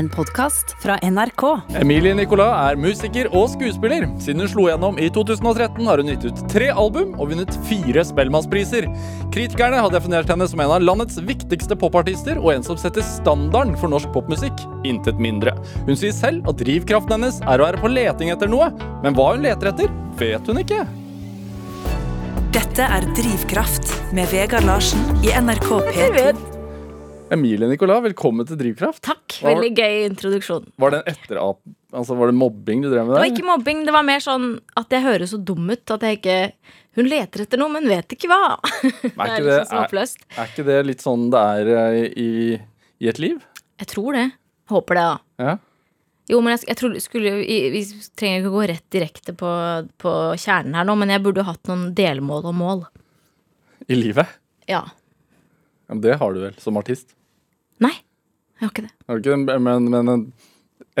En podkast fra NRK. Emilie Nicolas er musiker og skuespiller. Siden hun slo gjennom i 2013, har hun gitt ut tre album og vunnet fire Spellemannspriser. Kritikerne har definert henne som en av landets viktigste popartister og en som setter standarden for norsk popmusikk. Intet mindre. Hun sier selv at drivkraften hennes er å være på leting etter noe, men hva hun leter etter, vet hun ikke. Dette er Drivkraft med Vegard Larsen i NRK P2. Emilie Nicolas, velkommen til Drivkraft. Takk. Veldig gøy introduksjon. Var det en etterap... Altså, var det mobbing du drev med Det var ikke mobbing, det var mer sånn at jeg høres så dum ut at jeg ikke Hun leter etter noe, men vet ikke hva. Er Det ikke er det, liksom så er, er ikke det litt sånn det er eh, i, i et liv? Jeg tror det. Håper det, da. Ja. Jo, men jeg, jeg tror, skulle, Vi trenger ikke gå rett direkte på, på kjernen her nå, men jeg burde hatt noen delmål og mål. I livet? Ja. Det har du vel, som artist? Nei, jeg har ikke det. Har ikke? Men, men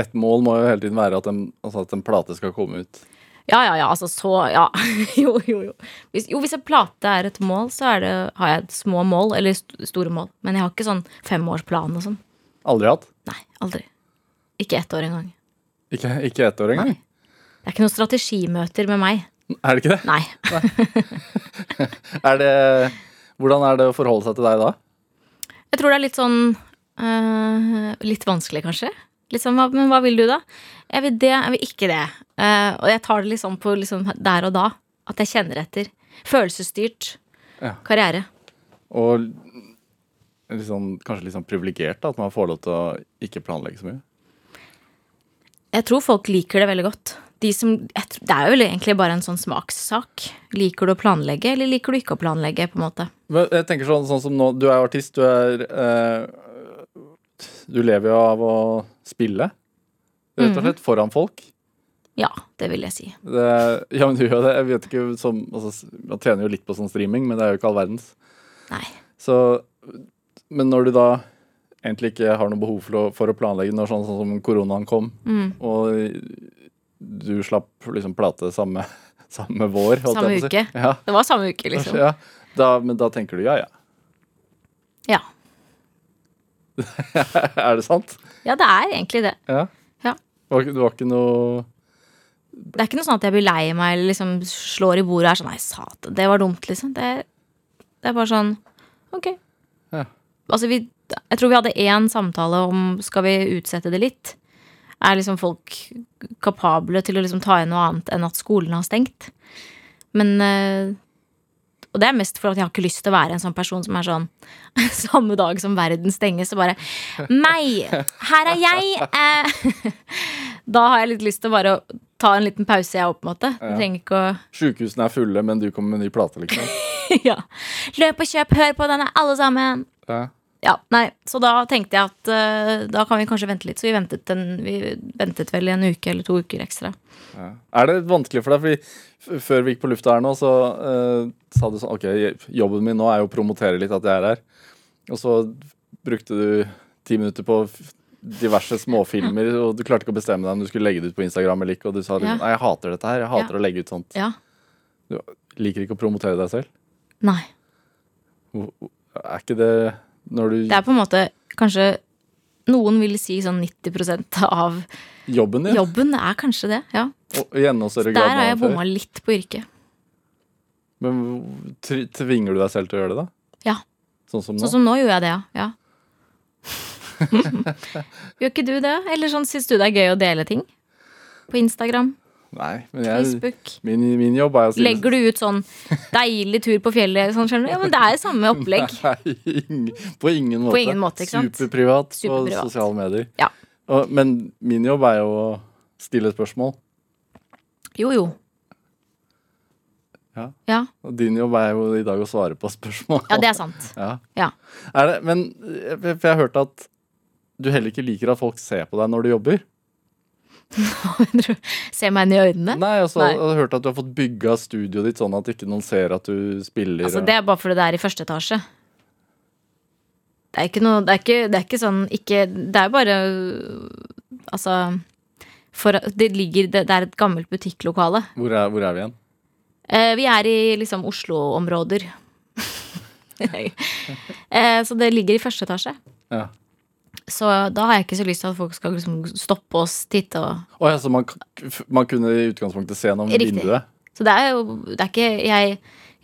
et mål må jo hele tiden være at en, altså at en plate skal komme ut. Ja, ja, ja, altså så Ja. jo, jo, jo. Hvis, jo, hvis en plate er et mål, så er det, har jeg et små mål, eller st store mål. Men jeg har ikke sånn femårsplan og sånn. Aldri hatt? Nei, aldri. Ikke ett år engang. Ikke, ikke ett år engang? Det er ikke noen strategimøter med meg. Er det ikke det? Nei. Er det? Hvordan er det å forholde seg til deg da? Jeg tror det er litt sånn Litt vanskelig, kanskje. Hva, Men hva vil du, da? Jeg vil det, jeg vil ikke det. Eh, og jeg tar det liksom på liksom der og da. At jeg kjenner etter. Følelsesstyrt Ja. karriere. Og sånn, kanskje litt sånn privilegert at man får lov til å ikke planlegge så mye? Jeg tror folk liker det veldig godt. De som, jeg, tr- det er jo egentlig bare en sånn smakssak. Liker du å planlegge, eller liker du ikke å planlegge? på en måte? Jeg tenker sånn, sånn som nå, Du er artist, du er eh, Du lever jo av å spille, rett og slett, foran folk. Ja, det vil jeg si. Det, ja, men du gjør det. Jeg vet ikke som, altså, Man tjener jo litt på sånn streaming, men det er jo ikke all verdens. Nei. Så, men når du da egentlig ikke har noe behov for å, for å planlegge når sånn, sånn som koronaen kom, Mm. og du slapp liksom plate samme, samme vår Samme å si. uke. Ja, Det var samme uke, liksom. ja. Da, men da tenker du ja, ja. Ja. er det sant? ja, det er egentlig det. Ja. Ja. Det var, det var ikke noe Det er ikke noe sånn at jeg blir lei meg eller liksom slår i bordet og er sånn Nei, satan, det var dumt, liksom. Det, det er bare sånn Ok. Ja. Altså, vi Jeg tror vi hadde én samtale om skal vi utsette det litt. Er liksom folk kapable til å liksom ta inn noe annet enn at skolen har stengt? Men eh, Og det er mest for at jeg har ikke lyst til å være en sånn person som er sånn Samme dag som verden stenges, så bare Meg! Her er jeg! Eh, da har jeg litt lyst til å bare ta en liten pause, jeg òg, på en måte. Ja. trenger ikke å Sjukehusene er fulle, men du kommer med ny plate, liksom. ja. Løp og kjøp, hør på denne, alle sammen! Ja. Ja, nei, Så da tenkte jeg at uh, da kan vi kanskje vente litt. Så vi ventet, en, vi ventet vel en uke eller to uker ekstra. Ja. Er det vanskelig for deg? Fordi før vi gikk på lufta her nå, så uh, sa du sånn OK, jobben min nå er jo å promotere litt at jeg er her. Og så brukte du ti minutter på diverse småfilmer, og du klarte ikke å bestemme deg om du skulle legge det ut på Instagram eller ikke, og du sa liksom, Ja. nei, jeg hater dette her, jeg hater Ja. å legge ut sånt. Ja. Du liker ikke å promotere deg selv? Nei. Er ikke det når du Det er på en måte kanskje Noen vil si sånn 90% av Jobben ja. jobben er kanskje det. ja Og i enda større Der har jeg bomma litt på yrket. Men tvinger du deg selv til å gjøre det, da? Ja. Sånn som nå? Sånn som nå gjorde jeg det, ja. ja. Gjør ikke du det? Eller sånn syns du det er gøy å dele ting? På Instagram, Nei, men jeg, Facebook. min, min jobb er å si Legger du ut sånn 'deilig tur på fjellet'? Sånn, skjønner du? Ja, men det er jo samme opplegg. Nei, på ingen måte. ingen måte, sant? Superprivat på sosiale medier. Ja. Og, men min jobb er jo å stille spørsmål. Jo, jo. Ja. Ja, Og din jobb er jo i dag å svare på spørsmål. ja det er sant. Ja. Ja. Er det, men eh, for jeg har hørt at du heller ikke liker at folk ser på deg når du jobber. Se meg inn i øynene. Nei, altså, Nei. Jeg har hørt at du har fått bygga studioet ditt sånn at ikke noen ser at du spiller. Altså, det er bare fordi det er i første etasje. Det er ikke noe Det er ikke, det er ikke sånn ikke, Det er bare Altså for, Det ligger det, det er et gammelt butikklokale. hvor, er, hvor er vi igjen? Eh, vi er i liksom Oslo-områder. eh, så det ligger i første etasje. Ja. Så da har jeg ikke så lyst til at folk skal liksom stoppe oss, titte og oh, ja, så man, man kunne i utgangspunktet se gjennom vinduet? Så det er jo Det er ikke Jeg,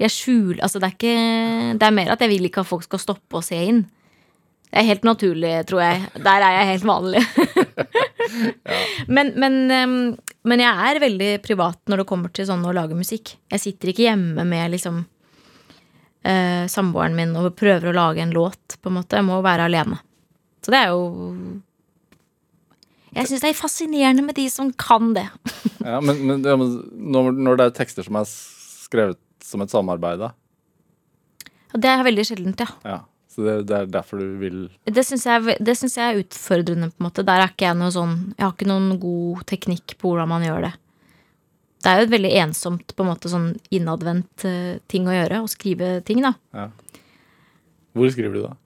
jeg skjuler Altså, det er ikke Det er mer at jeg vil ikke at folk skal stoppe og se inn. Det er helt naturlig, tror jeg. Der er jeg helt vanlig. men, men, men jeg er veldig privat når det kommer til sånn å lage musikk. Jeg sitter ikke hjemme med liksom eh, samboeren min og prøver å lage en låt, på en måte. Jeg må være alene. Så det er jo Jeg syns det er fascinerende med de som kan det. Ja, men, men, ja, men når, når det er tekster som er skrevet som et samarbeid, da? Det er veldig sjeldent, ja. Ja. Så det, det er derfor du vil Det syns jeg, jeg er utfordrende. på en måte Der er ikke jeg noe sånn Jeg har ikke noen god teknikk på hvordan man gjør det. Det er jo et veldig ensomt på en måte sånn innadvendt eh, ting å gjøre. Å skrive ting, da. ja. Hvor skriver du, da?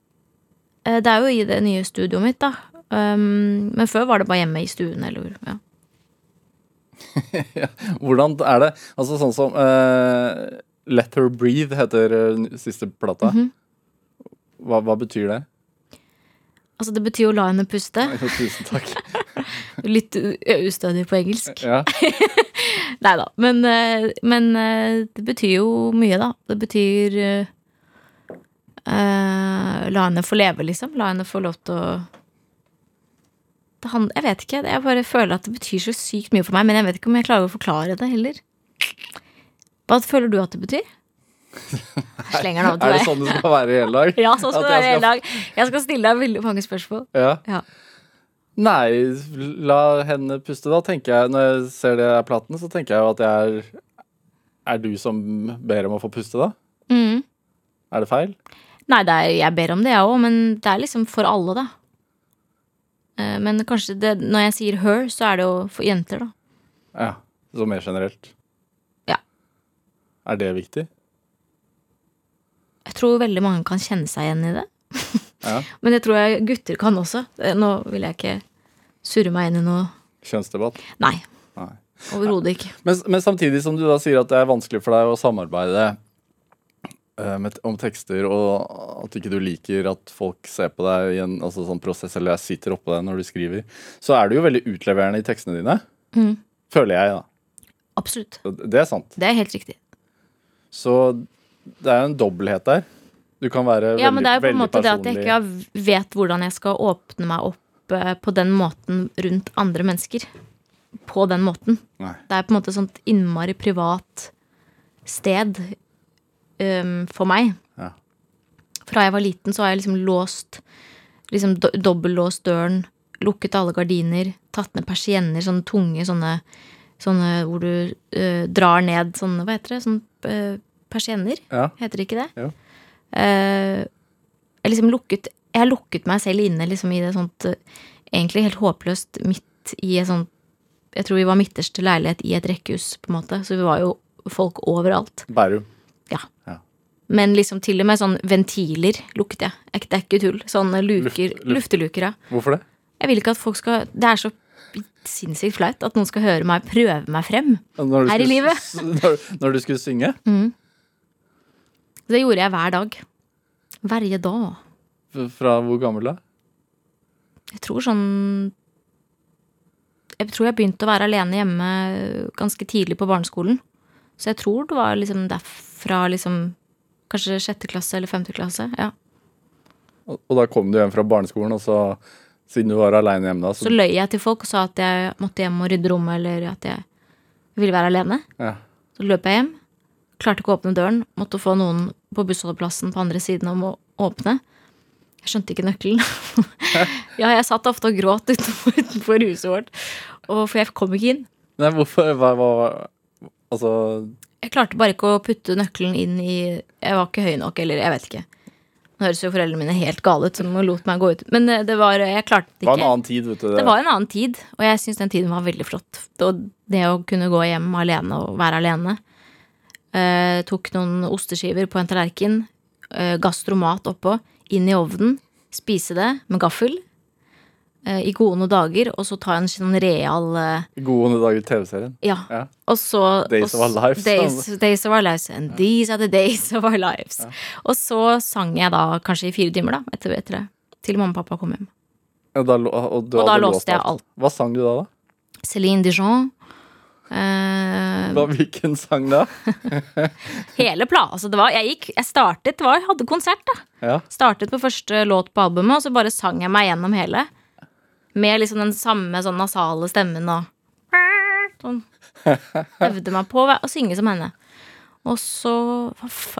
Eh, det er jo i det nye studioet mitt, da. Um, men før var det bare hjemme i stuen. Eller, ja. Hvordan er det? Altså sånn som uh, Let Her Breathe heter eh, siste plata. -hmm. hva, hva betyr det? Altså, det betyr å 'la henne puste'. Ja, Tusen takk. Litt ustødig på engelsk. Ja. Nei da. Men, men det betyr jo mye, da. Det betyr eh, La henne få leve, liksom. La henne få lov til å det han, Jeg vet ikke. Jeg bare føler at det betyr så sykt mye for meg. Men jeg vet ikke om jeg klarer å forklare det heller. Hva føler du at det betyr? Jeg slenger den over Er det sånn det skal være i hele dag? Ja, sånn skal det være i hele dag. Jeg skal stille deg veldig mange spørsmål. Ja. Ja. Nei, la henne puste, da, tenker jeg. Når jeg ser det er platen, så tenker jeg jo at det er Er du som ber om å få puste, da? Mm. Er det feil? Nei, er, jeg ber om det, jeg òg, men det er liksom for alle, da. Eh, Men kanskje det, når jeg sier her, så er det jo for jenter, da. Ja. Så mer generelt. Ja. Er det viktig? Jeg tror veldig mange kan kjenne seg igjen i det. Ja. Men det tror jeg gutter kan også. Eh, Nå vil jeg ikke surre meg inn i noe Kjønnsdebatt? Nei. Nei. Overhodet ikke. Men, men samtidig som du da sier at det er vanskelig for deg å samarbeide med, om tekster, og at ikke du liker at folk ser på deg i en altså sånn prosess, eller jeg sitter oppå deg når du skriver, så er du jo veldig utleverende i tekstene dine. Mm. Føler jeg, da. Absolutt. Det er sant. Det er helt riktig. Så det er jo en dobbelthet der. Du kan være Ja, men det er jo på en måte måte det at jeg ikke vet hvordan jeg skal åpne meg opp eh, på den måten rundt andre mennesker. På den måten. Nei. Det er på en måte et sånt innmari privat sted um, for meg. Ja. Fra jeg var liten, så har jeg liksom låst Liksom do dobbellåst døren, lukket alle gardiner, tatt ned persienner, sånne tunge sånne Sånne hvor du uh, drar ned sånne, hva heter det, sånne uh, persienner. Ja. Heter det ikke det? Ja. Uh, jeg liksom lukket Jeg lukket meg selv inne liksom i det sånt eh, Egentlig helt håpløst midt i et sånt Jeg tror vi var midterste leilighet i et rekkehus, på en måte. Så vi var jo folk overalt. Bærum. Men liksom til og med sånn ventiler lukter jeg. Det er ikke tull. Sånne luker. Luft- luft. Lufteluker, ja. Hvorfor det? Jeg vil ikke at folk skal Det er så sinnssykt flaut at noen skal høre meg prøve meg frem. her skulle, i livet. Når, når du skulle synge? Det gjorde jeg hver dag. Hver dag. Fra hvor gammel da? Jeg tror sånn Jeg tror jeg begynte å være alene hjemme ganske tidlig på barneskolen. Så jeg tror det var liksom derfra liksom Kanskje sjette klasse eller femte klasse. Ja. Og, og da kom du hjem fra barneskolen, og så, siden du var aleine hjemme da, Så så løy jeg til folk og sa at jeg måtte hjem og rydde rommet, eller at jeg ville være alene. ja. Så løp jeg hjem. Klarte ikke å åpne døren. Måtte få noen på bussholdeplassen på andre siden om å åpne. Jeg skjønte ikke nøkkelen. ja, jeg satt ofte og gråt utenfor, utenfor huset vårt. Og, for jeg kom ikke inn. Nei, hvorfor? Hva, hva Altså Jeg klarte bare ikke å putte nøkkelen inn i Jeg var ikke høy nok, eller jeg vet ikke. Nå høres jo foreldrene mine helt gale ut, som lot meg gå ut. Men eh, det var Jeg klarte det Det var en annen tid, vet du. Det var en annen tid, og jeg syns den tiden var veldig flott. Og det å kunne gå hjem alene og være alene. Eh, tok noen osteskiver på en tallerken, eh, gastromat oppå, inn i ovnen, spise det med gaffel. Eh, I gode dager, og så ta en sånn real eh, Gode dager TV-serien. Ja. Ja. Og så Days of our lives, Days, altså. days of our lives. And these are the days of our lives. Og så sang jeg da kanskje i fire timer, da, etter, etter det. Til mamma og pappa kom hjem. Ja, da, og, Og da låste jeg alt. Hva sang du da? da? Céline Dijon. Uh, Hva, hvilken sang da? hele plata. Altså det var, jeg gikk, jeg startet, det var, hadde konsert, da. Ja. Startet på første låt på albumet, og så bare sang jeg meg gjennom hele. Med liksom den samme sånn nasale stemmen og sånn. Øvde meg på å synge som henne. Og så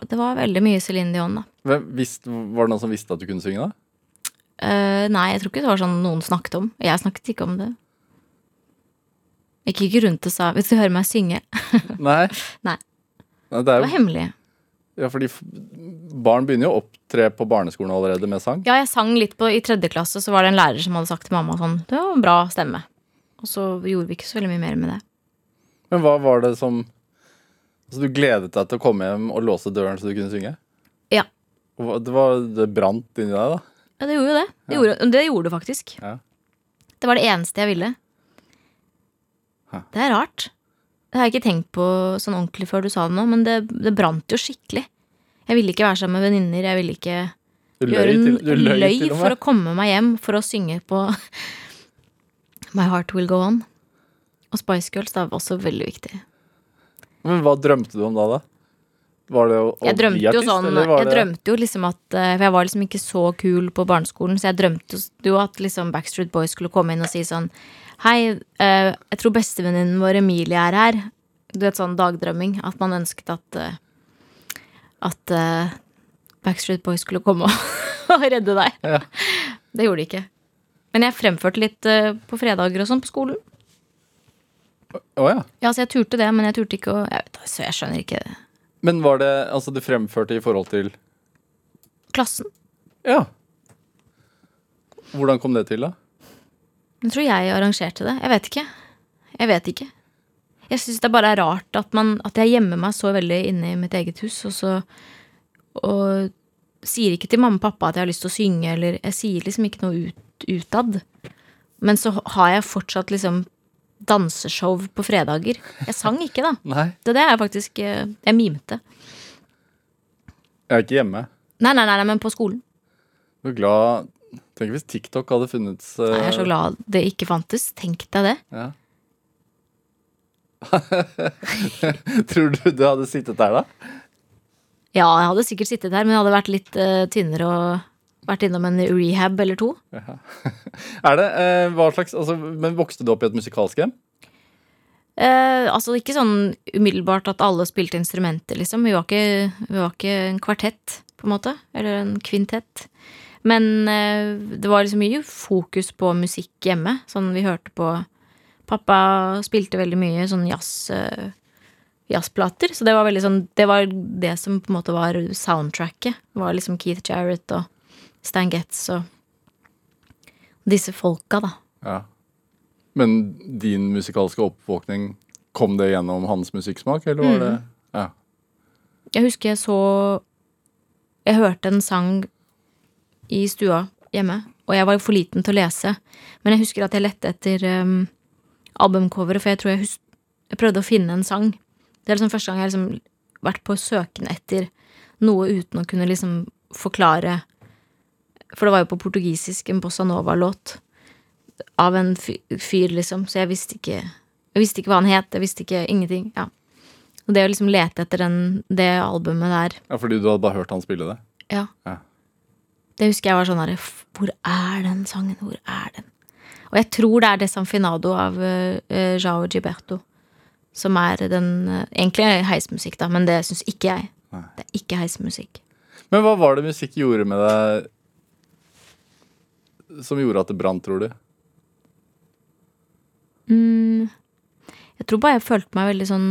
Det var veldig mye Céline Dion, da. Hvem, visste, var det noen som visste at du kunne synge, da? Uh, nei, jeg tror ikke det var sånn noen snakket om. Jeg snakket ikke om det. Jeg gikk ikke rundt og sa 'Hvis du hører meg synge'. Nei. Nei. Det Det er var hemmelig. Ja, fordi barn begynner jo å opptre på barneskolen allerede med sang. Ja, jeg sang litt på, i tredje klasse, så var det en lærer som hadde sagt til mamma sånn Det var en bra stemme'. Og så gjorde vi ikke så veldig mye mer med det. Men hva var det som Altså, du gledet deg til å komme hjem og låse døren så du kunne synge? Ja. Det var Det brant inni deg, da? Ja, det gjorde jo det. Det, gjorde, det gjorde det faktisk. Ja. Det var det eneste jeg ville. Hæ. Det er rart. Det har jeg ikke tenkt på sånn ordentlig før du sa det nå, men det, det brant jo skikkelig. Jeg ville ikke være sammen med venninner. Jeg ville ikke løy, gjøre til, en du løy, løy til for å komme meg hjem for å synge på My Heart Will Go On. Og Spice Girls det var også veldig viktig. Men hva drømte du om da, da? Var det å, å Jeg drømte bli jo artist, sånn eller var Jeg det drømte jo liksom at eh, For jeg var liksom ikke så kul på barneskolen, så jeg drømte jo at liksom Backstreet Boys skulle komme inn og si sånn Hei, eh, jeg tror bestevenninnen vår Emilie er her. Du vet sånn dagdrømming. At man ønsket at eh, At uh, Backstreet Boys skulle komme og, redde deg. Ja. Det gjorde de ikke. Men jeg fremførte litt uh, på fredager og sånn på skolen. Å ja. Ja, så jeg turte det, men jeg turte ikke å jeg vet, Så jeg skjønner ikke Men var det Altså, du fremførte i forhold til Klassen. Ja. Hvordan kom det til, da? Jeg tror jeg arrangerte det. Jeg vet ikke. Jeg vet ikke. Jeg syns det bare er rart at, man, at jeg gjemmer meg så veldig inne i mitt eget hus, og så Og sier ikke til mamma og pappa at jeg har lyst til å synge, eller jeg sier liksom ikke noe ut, utad. Men så har jeg fortsatt liksom danseshow på fredager. Jeg sang ikke, da. Nei, Det, det er faktisk jeg Jeg mimte. jeg er ikke hjemme. Nei, nei, nei, nei, men på skolen. Du er glad Tenk hvis TikTok hadde funnet Nei, Jeg er så glad det ikke fantes. Tenk deg det. Ja. Tror du du hadde sittet der, da? Ja, jeg hadde sikkert sittet der, men jeg hadde vært litt uh, tynnere og vært innom en rehab eller to. Er det, uh, hva slags, altså, Men vokste du opp i et musikalsk hjem? Uh, altså ikke sånn umiddelbart at alle spilte instrumenter, liksom. Vi var ikke, vi var ikke en kvartett, på en måte. Eller en kvintett. Men det var liksom mye fokus på musikk hjemme. Sånn vi hørte på Pappa spilte veldig mye sånn jazz, eh, jazzplater. Så det var veldig sånn Det var det som på en måte var soundtracket. Det var liksom Keith Jarrett og Stan Getz og disse folka, da. Ja. Men din musikalske oppvåkning, kom det gjennom hans musikksmak, eller var det Ja. Jeg husker jeg så Jeg hørte en sang i stua hjemme, og jeg var for liten til å lese. Men jeg husker at jeg lette etter um, albumcoveret, for jeg tror jeg, jeg prøvde å finne en sang. Det er liksom første gang jeg har liksom vært på søken etter noe uten å kunne liksom forklare For det var jo på portugisisk, en bossa nova-låt av en fyr, liksom, så jeg visste ikke Jeg visste ikke hva han het, jeg visste ikke ingenting. Ja. Og det å liksom lete etter den, det albumet der ja, fordi du hadde bare hørt han spille det? Ja. Ja. Det husker jeg var sånn herre Hvor er den sangen? Hvor er den? Og jeg tror det er Desanfinado av uh, Jao Giberto Som er den uh, Egentlig er heismusikk, da, men det syns ikke jeg. Nei. Det er ikke heismusikk. Men hva var det musikk gjorde med deg som gjorde at det brant, tror du? Mm, jeg tror bare jeg følte meg veldig sånn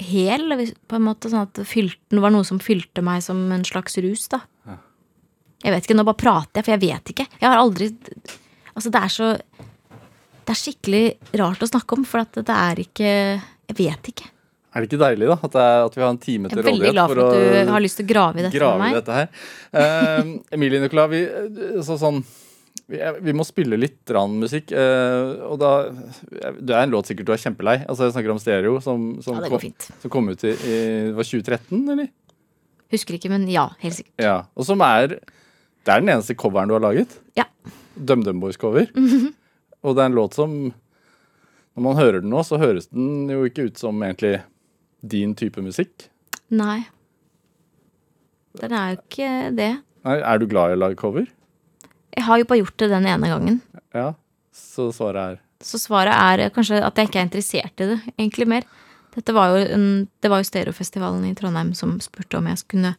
hel, på en måte. Sånn at det, det var noe som fylte meg som en slags rus, da. Jeg vet ikke, nå bare prater jeg, for jeg vet ikke. Jeg har aldri Altså, det er så Det er skikkelig rart å snakke om, for at det er ikke Jeg vet ikke. Er det ikke deilig, da? At, er, at vi har en time til rådighet? Jeg er veldig glad for at du har lyst til å grave i dette grave med meg. dette her. Uh, Emilie Nicolas, vi, eh, så sånn, vi, vi må spille litt rann musikk. Uh, og da Det er en låt sikkert du er kjempelei. Altså Jeg snakker om Stereo, som, som, Ja, kom, som kom ut i, i var 2013, eller? Husker ikke, men ja, helt sikkert. Ja. Og som er Det er den eneste coveren du har laget? Ja. DumDum Boys-cover. Og det er en låt som Når man hører den nå, så høres den jo ikke ut som egentlig din type musikk. Nei. Den er jo ikke det. Nei, Er du glad i å lage cover? Jeg har jo bare gjort det den ene gangen. Ja. Så svaret er Så svaret er kanskje at jeg ikke er interessert i det, egentlig mer. Dette var jo en, det var jo Stereofestivalen i Trondheim som spurte om jeg skulle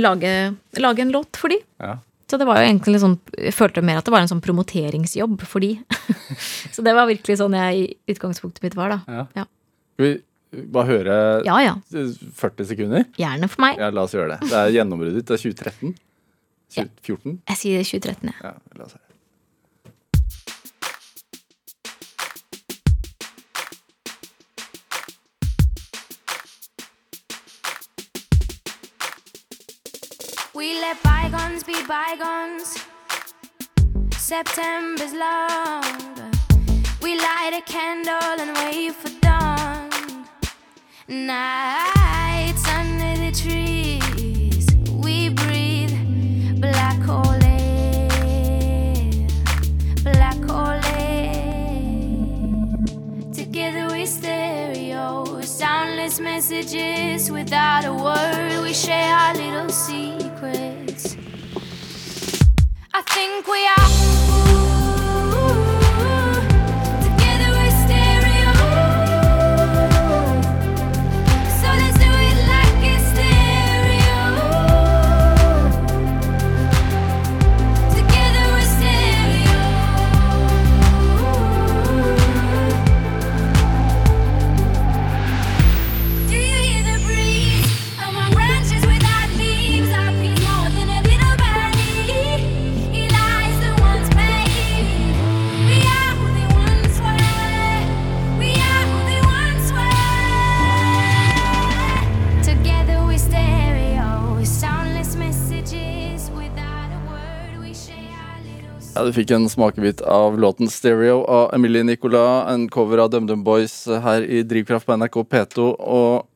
lage, lage en låt for de. Ja. Så det var jo egentlig litt sånn Jeg følte mer at det var en sånn promoteringsjobb for de. så det var virkelig sånn jeg i utgangspunktet mitt var, da. Ja. Ja. Bare høre Ja ja. 40 sekunder? Gjerne for meg. Ja, la oss gjøre det. Det er gjennombruddet ditt. Det er 2013. 2014? Jeg sier 2013, jeg. Ja, la oss høre. We let bygones be bygones. September's long. We light a candle and wait for dawn. Nights under the trees. We breathe black hole air. Black hole air. Together we stereo, soundless messages without a word. We share our little secrets. I think we are. Ja, Du fikk en smakebit av låten 'Stereo' av Emilie Nicolas. En cover av DumDum Boys her i Drivkraft på NRK P2. Og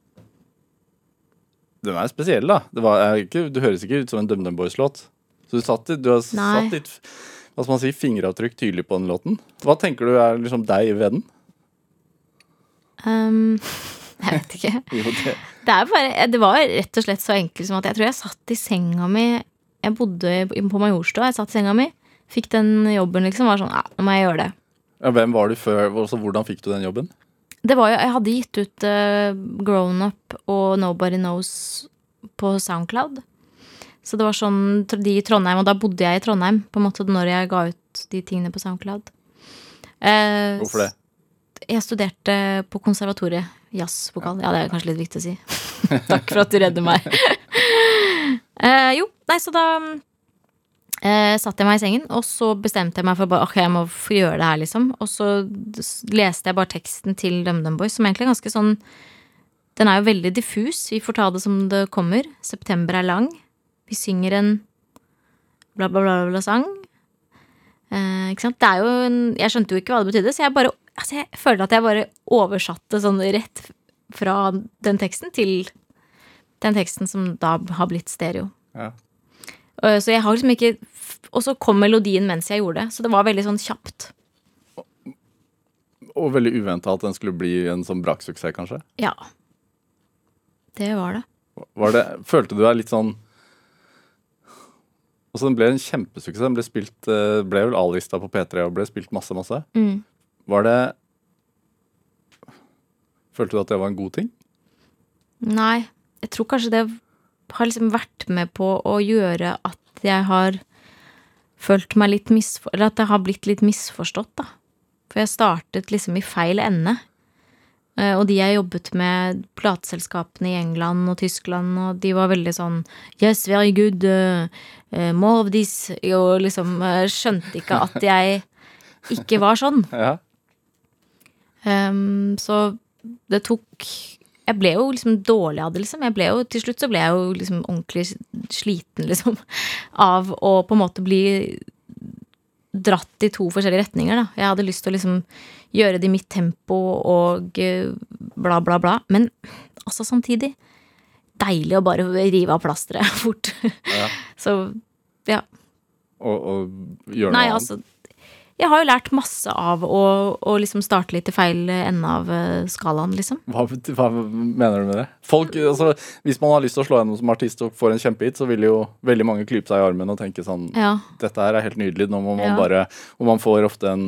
den er spesiell, da. Det var, ikke, du høres ikke ut som en DumDum Boys-låt. Så du, satt, du har Nei. satt ditt hva skal man si, fingeravtrykk tydelig på den låten. Hva tenker du er liksom deg ved den? Um, jeg vet ikke. Jo, det. Det, bare, det var rett og slett så enkelt som at jeg tror jeg satt i senga mi Jeg bodde på Majorstua, jeg satt i senga mi, fikk den jobben, liksom. Var sånn, ja, nå må jeg gjøre det. Ja, hvem var du før? Altså, hvordan fikk du den jobben? Det var jo, Jeg hadde gitt ut uh, Grown Up og Nobody Knows på Soundcloud. Så det var sånn de i Trondheim, og da bodde jeg i Trondheim på en måte når jeg ga ut de tingene på Soundcloud. Uh, Hvorfor det? Jeg studerte på konservatoriet. Jazzvokal. Ja, det er kanskje litt viktig å si. Takk for at du redder meg. uh, jo, nei, så da eh, satte jeg meg i sengen, og så bestemte jeg meg for bare, ok, jeg må få gjøre det her, liksom. Og så leste jeg bare teksten til DumDum Boys, som egentlig er ganske sånn Den er jo veldig diffus. Vi får ta det som det kommer. September er lang. Vi synger en bla, bla, bla, bla sang. Eh, ikke sant? Det er jo en, jeg skjønte jo ikke hva det betydde, så jeg bare altså jeg føler at jeg bare oversatte sånn rett fra den teksten til den teksten som da har blitt stereo. Ja. Eh, Så jeg har liksom ikke Og så kom melodien mens jeg gjorde det, så det var veldig sånn kjapt. Og veldig uventa at den skulle bli en sånn braksuksess, kanskje? Ja. Det var det. Var det, følte du deg litt sånn Altså Den ble en kjempesuksess. Den ble spilt eh, ble vel A-lista på P3 og ble spilt masse, masse. Mm. Var det Følte du at det var en god ting? Nei, jeg tror kanskje det har liksom vært med på å gjøre at jeg har følt meg litt misforstått Eller at jeg har blitt litt misforstått, da. For jeg startet liksom i feil ende. Eh, Og de jeg jobbet med, plateselskapene i England og Tyskland, og de var veldig sånn Yes, very good. Uh, more of this. Og liksom skjønte ikke at jeg ikke var sånn. Ja. um, så det tok Jeg ble jo liksom dårlig av det, liksom. Jeg ble jo, til slutt så ble jeg jo liksom ordentlig sliten, liksom. Av å på en måte bli dratt i to forskjellige retninger, da. Jeg hadde lyst til å liksom gjøre det i mitt tempo og eh, bla, bla, bla. Men altså samtidig deilig å bare rive av plasteret fort. Ja. Så ja. Og, og gjøre noe Nei, annet? altså Jeg har jo lært masse av å, å liksom starte litt i feil ende av eh, skalaen, liksom. Hva, hva mener du med det? Folk, altså, hvis man har lyst til å slå gjennom som artist og får en kjempehit, så vil jo veldig mange klype seg i armen og tenke sånn Ja. Dette her er helt nydelig. Nå må man Ja. bare Og man får ofte en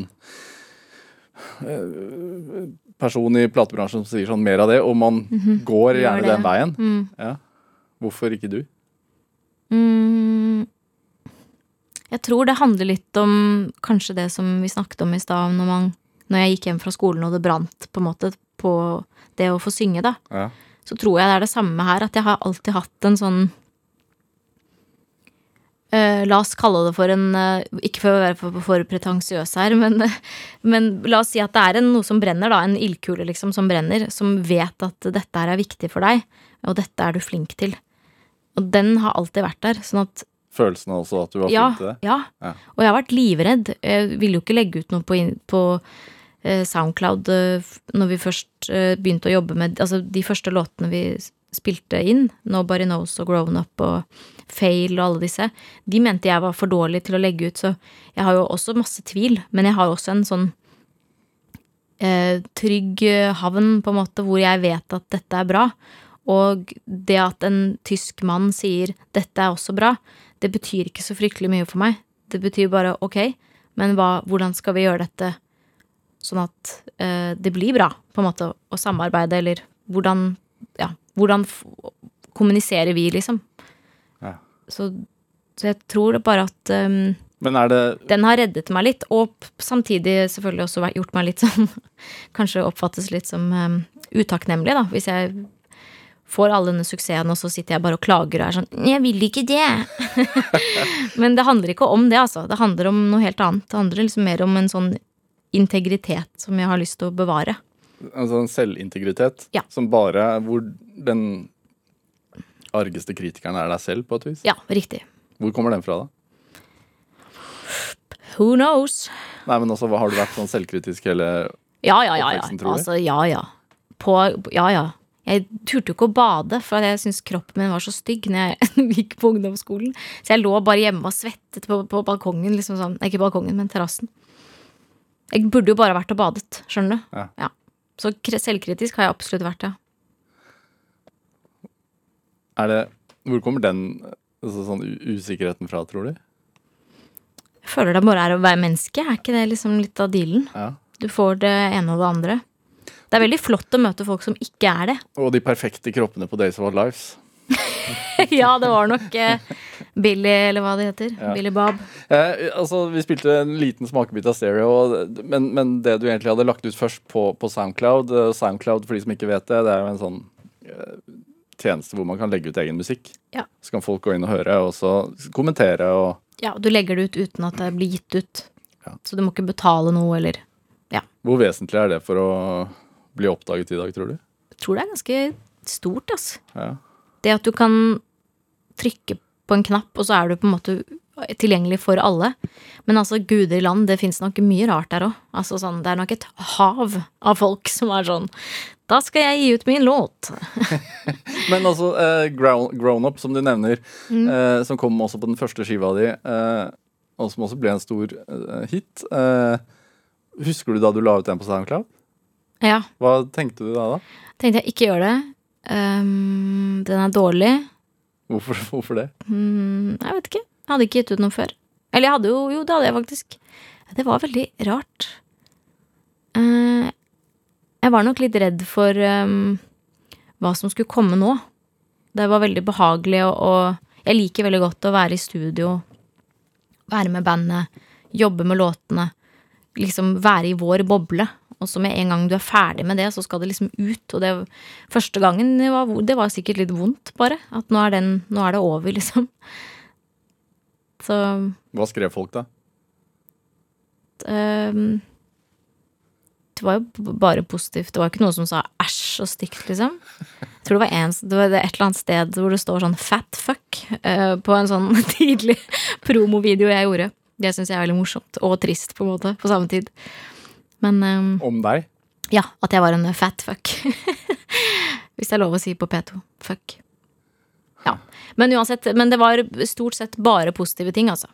eh, person i platebransjen som sier sånn mer av det, og man går gjerne den veien. Mm. Ja. Hvorfor ikke du? Mm. Jeg tror det handler litt om kanskje det som vi snakket om i stad, når, man- når jeg gikk hjem fra skolen og det brant på en måte på det å få synge, da. Ja. Så tror jeg det er det samme her, at jeg har alltid hatt en sånn uh, La oss kalle det for en uh, Ikke for å være for, for pretensiøs her, men, uh, men la oss si at det er en, noe som brenner, da. En ildkule liksom som brenner. Som vet at dette her er viktig for deg, og dette er du flink til. Og den har alltid vært der. Sånn at Følelsen også at du var ja, flink til det? ja. Ja. Og jeg har vært livredd. Jeg ville jo ikke legge ut noe på, på eh, Soundcloud eh, når vi først eh, begynte å jobbe med Altså de første låtene vi spilte inn, Nobody Knows og Grown Up og Fail og alle disse, de mente jeg var for dårlig til å legge ut, så jeg har jo også masse tvil, men jeg har også en sånn eh, trygg havn, på en måte, hvor jeg vet at dette er bra. Og det at en tysk mann sier 'dette er også bra', det betyr ikke så fryktelig mye for meg. Det betyr bare 'ok, men hva, hvordan skal vi gjøre dette sånn at eh, det blir bra', på en måte, å samarbeide, eller hvordan Ja, hvordan kommuniserer vi, liksom? Ja. Så, så jeg tror det bare at um, Men det den har reddet meg litt, og samtidig selvfølgelig også gjort meg litt sånn Kanskje oppfattes litt som um, utakknemlig, da, hvis jeg får all denne suksessen, og så sitter jeg bare og klager og er sånn 'Jeg vil ikke det!' Men det handler ikke om det, altså. Det handler om noe helt annet. Det handler liksom mer om en sånn integritet som jeg har lyst til å bevare. altså en selvintegritet Ja. som bare Hvor den argeste kritikeren er deg selv, på et vis? Ja, riktig. Hvor kommer den fra, da? Who knows? Nei, men også, Har du vært sånn selvkritisk hele Ja, ja, ja. ja. Altså, ja, ja. På, ja, ja. Jeg turte jo ikke å bade, for jeg syntes kroppen min var så stygg når jeg gikk på ungdomsskolen. Så jeg lå bare hjemme og svettet på, på balkongen. Liksom sånn. Ikke balkongen, men terrassen. Jeg burde jo bare vært og badet, skjønner du. Ja. Så selvkritisk har jeg absolutt vært, ja. Er det Hvor kommer den altså, sånn usikkerheten fra, tror du? Jeg føler det bare er å være menneske. Er ikke det liksom litt av dealen? Ja. Du får det ene og det andre. Det er veldig flott å møte folk som ikke er det. Og de perfekte kroppene på Days of Our Lives. ja, det var nok eh, Billy, eller hva det heter. Ja. Billy Bob. Eh, altså, Vi spilte en liten smakebit av stereo, men, men det du egentlig hadde lagt ut først på, på Soundcloud eh, Soundcloud, for de som ikke vet det, det er jo en sånn eh, tjeneste hvor man kan legge ut egen musikk. Ja. Så kan folk gå inn og høre, og så kommentere og Ja, du legger det ut uten at det blir gitt ut. Ja. Så du må ikke betale noe, eller Hvor vesentlig er det for å bli oppdaget i dag, tror du? Jeg tror det er ganske stort, altså. Ja. Det at du kan trykke på en knapp, og så er du på en måte tilgjengelig for alle. Men altså, guder i land, det fins nok mye rart der òg. Altså, sånn, det er nok et hav av folk som er sånn Da skal jeg gi ut min låt. Men altså, eh, grown, grown Up, som du nevner, Mm. eh, som kom også på den første skiva di, eh, og som også ble en stor eh, hit. Eh, husker du da du la ut den på SoundCloud? Ja. Hva tenkte du da? da? Tenkte jeg ikke gjør det. Um, den er dårlig. Hvorfor, hvorfor det? Mm, jeg vet ikke. Jeg hadde ikke gitt ut noe før. Eller jeg hadde jo Jo, det hadde jeg faktisk. Det var veldig rart. Uh, jeg var nok litt redd for um, hva som skulle komme nå. Det var veldig behagelig, og, og jeg liker veldig godt å være i studio. Være med bandet, jobbe med låtene. Liksom være i vår boble. Og så med en gang du er ferdig med det, så skal det liksom ut. Og det første gangen det var, det var sikkert litt vondt, bare. At nå er, den, nå er det over, liksom. Så Hva skrev folk, da? ehm, Det var jo bare positivt. Det var ikke noe som sa æsj og stygt, liksom. Jeg tror det var, en, det var et eller annet sted hvor det står sånn fat fuck uh, på en sånn tidlig promovideo jeg gjorde. Det syns jeg er veldig morsomt. Og trist, på en måte, på samme tid. Men um, Om deg? ja, at jeg var en fat fuck. Hvis det er lov å si på P2. Fuck. Ja. Men uansett, men det var stort sett bare positive ting, altså.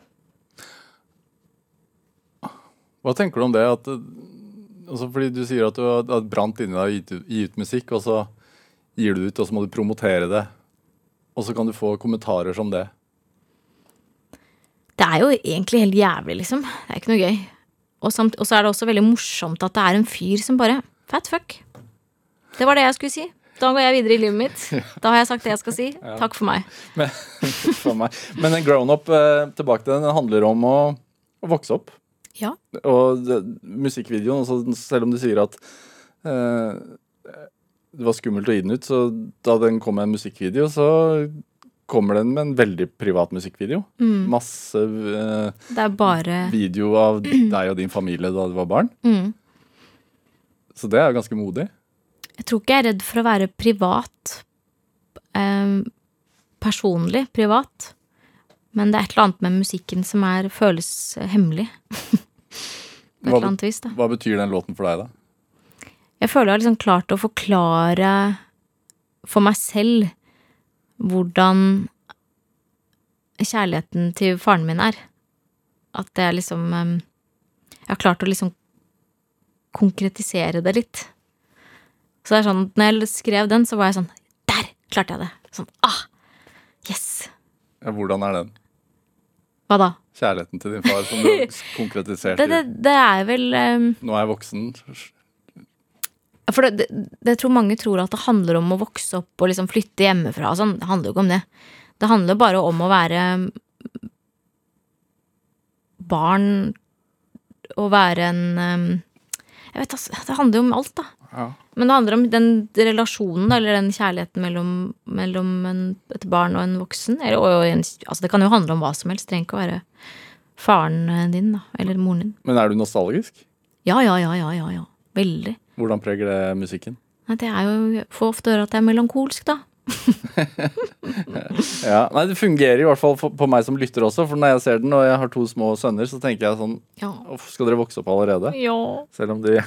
Hva tenker du om det? At, eh, altså fordi du sier at du har brant inni deg å gi ut- gi ut musikk, og så gir du det ut, og så må du promotere det. Og så kan du få kommentarer som det. Det er jo egentlig helt jævlig, liksom. Det er ikke noe gøy. Og, samt, og så er det også veldig morsomt at det er en fyr som bare Fat fuck. Det var det jeg skulle si. Da går jeg videre i livet mitt. Da har jeg sagt det jeg skal si. Takk for meg. Men, for meg. Men en grown-up, eh, tilbake til den, den handler om å, å vokse opp. Ja. Og det, musikkvideoen, også, selv om du sier at eh, det var skummelt å gi den ut, så da den kom med en musikkvideo, så kommer den med en veldig privat musikkvideo. Mm. Masse eh, Det bare video av deg og din familie da du var barn. mm. Så det er jo ganske modig. Jeg tror ikke jeg er redd for å være privat. Eh, personlig privat. Men det er et eller annet med musikken som er, føles hemmelig. På et eller annet vis, da. Hva betyr den låten for deg, da? Jeg føler jeg har liksom klart å forklare for meg selv hvordan kjærligheten til faren min er. At det er liksom Jeg har klart å liksom konkretisere det litt. Så det er sånn, når jeg skrev den, så var jeg sånn Der klarte jeg det! Sånn, ah, Yes! Ja, hvordan er den? Hva da? Kjærligheten til din far, som du har konkretisert Det, det, det er vel um... Nå er jeg voksen. For det, det, jeg tror mange tror at det handler om å vokse opp og liksom flytte hjemmefra sånn. Det handler jo ikke om det. Det handler bare om å være barn og være en um, Jeg vet altså, Det handler jo om alt, da. Ja. Men det handler om den relasjonen, eller den kjærligheten mellom, mellom en, et barn og en voksen. Eller, og, og en, altså det kan jo handle om hva som helst. Det trenger ikke å være faren din, da. Eller moren din. Men er du nostalgisk? Ja, ja, ja, ja, ja. ja. Veldig. Hvordan preger det musikken? Nei, det er jo for får ofte høre at jeg er melankolsk, da. Ja, nei, Det fungerer i hvert fall på meg som lytter også. For når jeg ser den og jeg har to små sønner, så tenker jeg sånn Ja. Skal dere vokse opp allerede? ja. Selv om de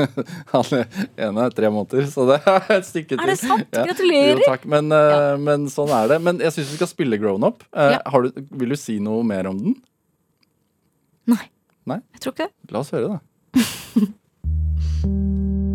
Han ene er tre måneder, så det er et stykke til. Er det sant? Ja. Gratulerer. Jo, men, ja. men sånn er det. Men jeg syns vi skal spille Grown Up. Eh, du, vil du si noe mer om den? Nei. Nei? Jeg tror ikke det. La oss høre, da. Thank you.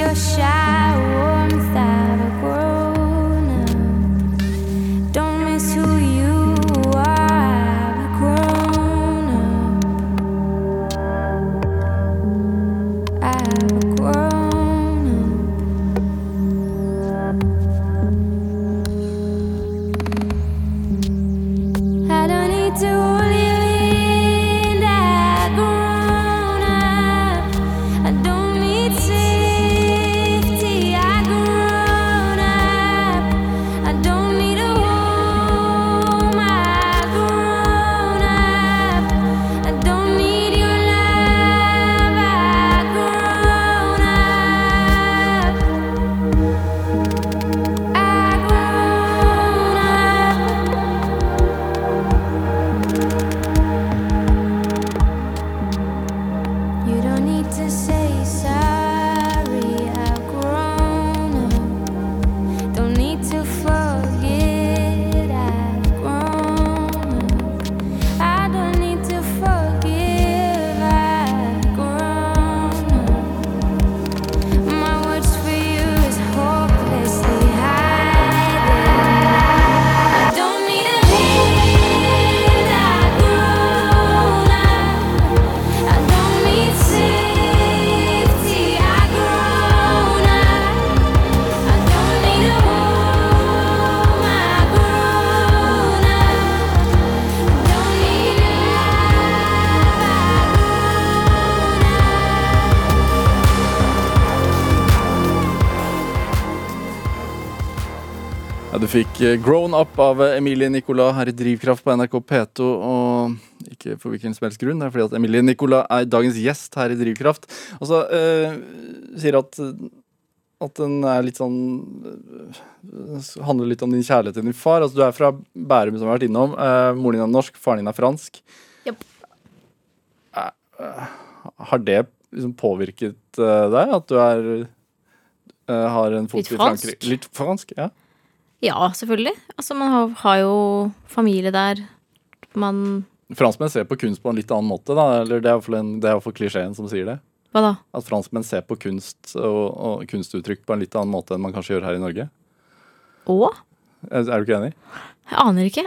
Your shy warmth Ja, du fikk eh, Grown Up av eh, Emilie Nicolas her i Drivkraft på NRK P2. Og ikke for hvilken som helst grunn, det er fordi at Emilie Nicolas er dagens gjest her i Drivkraft. Og så eh, sier at, at den er litt sånn Handler litt om din kjærlighet til din far. Altså Du er fra Bærum, som vi har vært innom. Eh, moren din er norsk, faren din er fransk. Yep. Har det liksom påvirket deg? At du er har en fot i? Frankrike? Litt fransk, ja. Ja, selvfølgelig. Altså, man har, har jo familie der. Man Franskmenn ser på kunst på en litt annen måte, da. Eller det er iallfall en- det er iallfall klisjeen som sier det. Hva da? At franskmenn ser på kunst og, og kunstuttrykk på en litt annen måte enn man kanskje gjør her i Norge. Og? Er, er du ikke enig? Jeg aner ikke.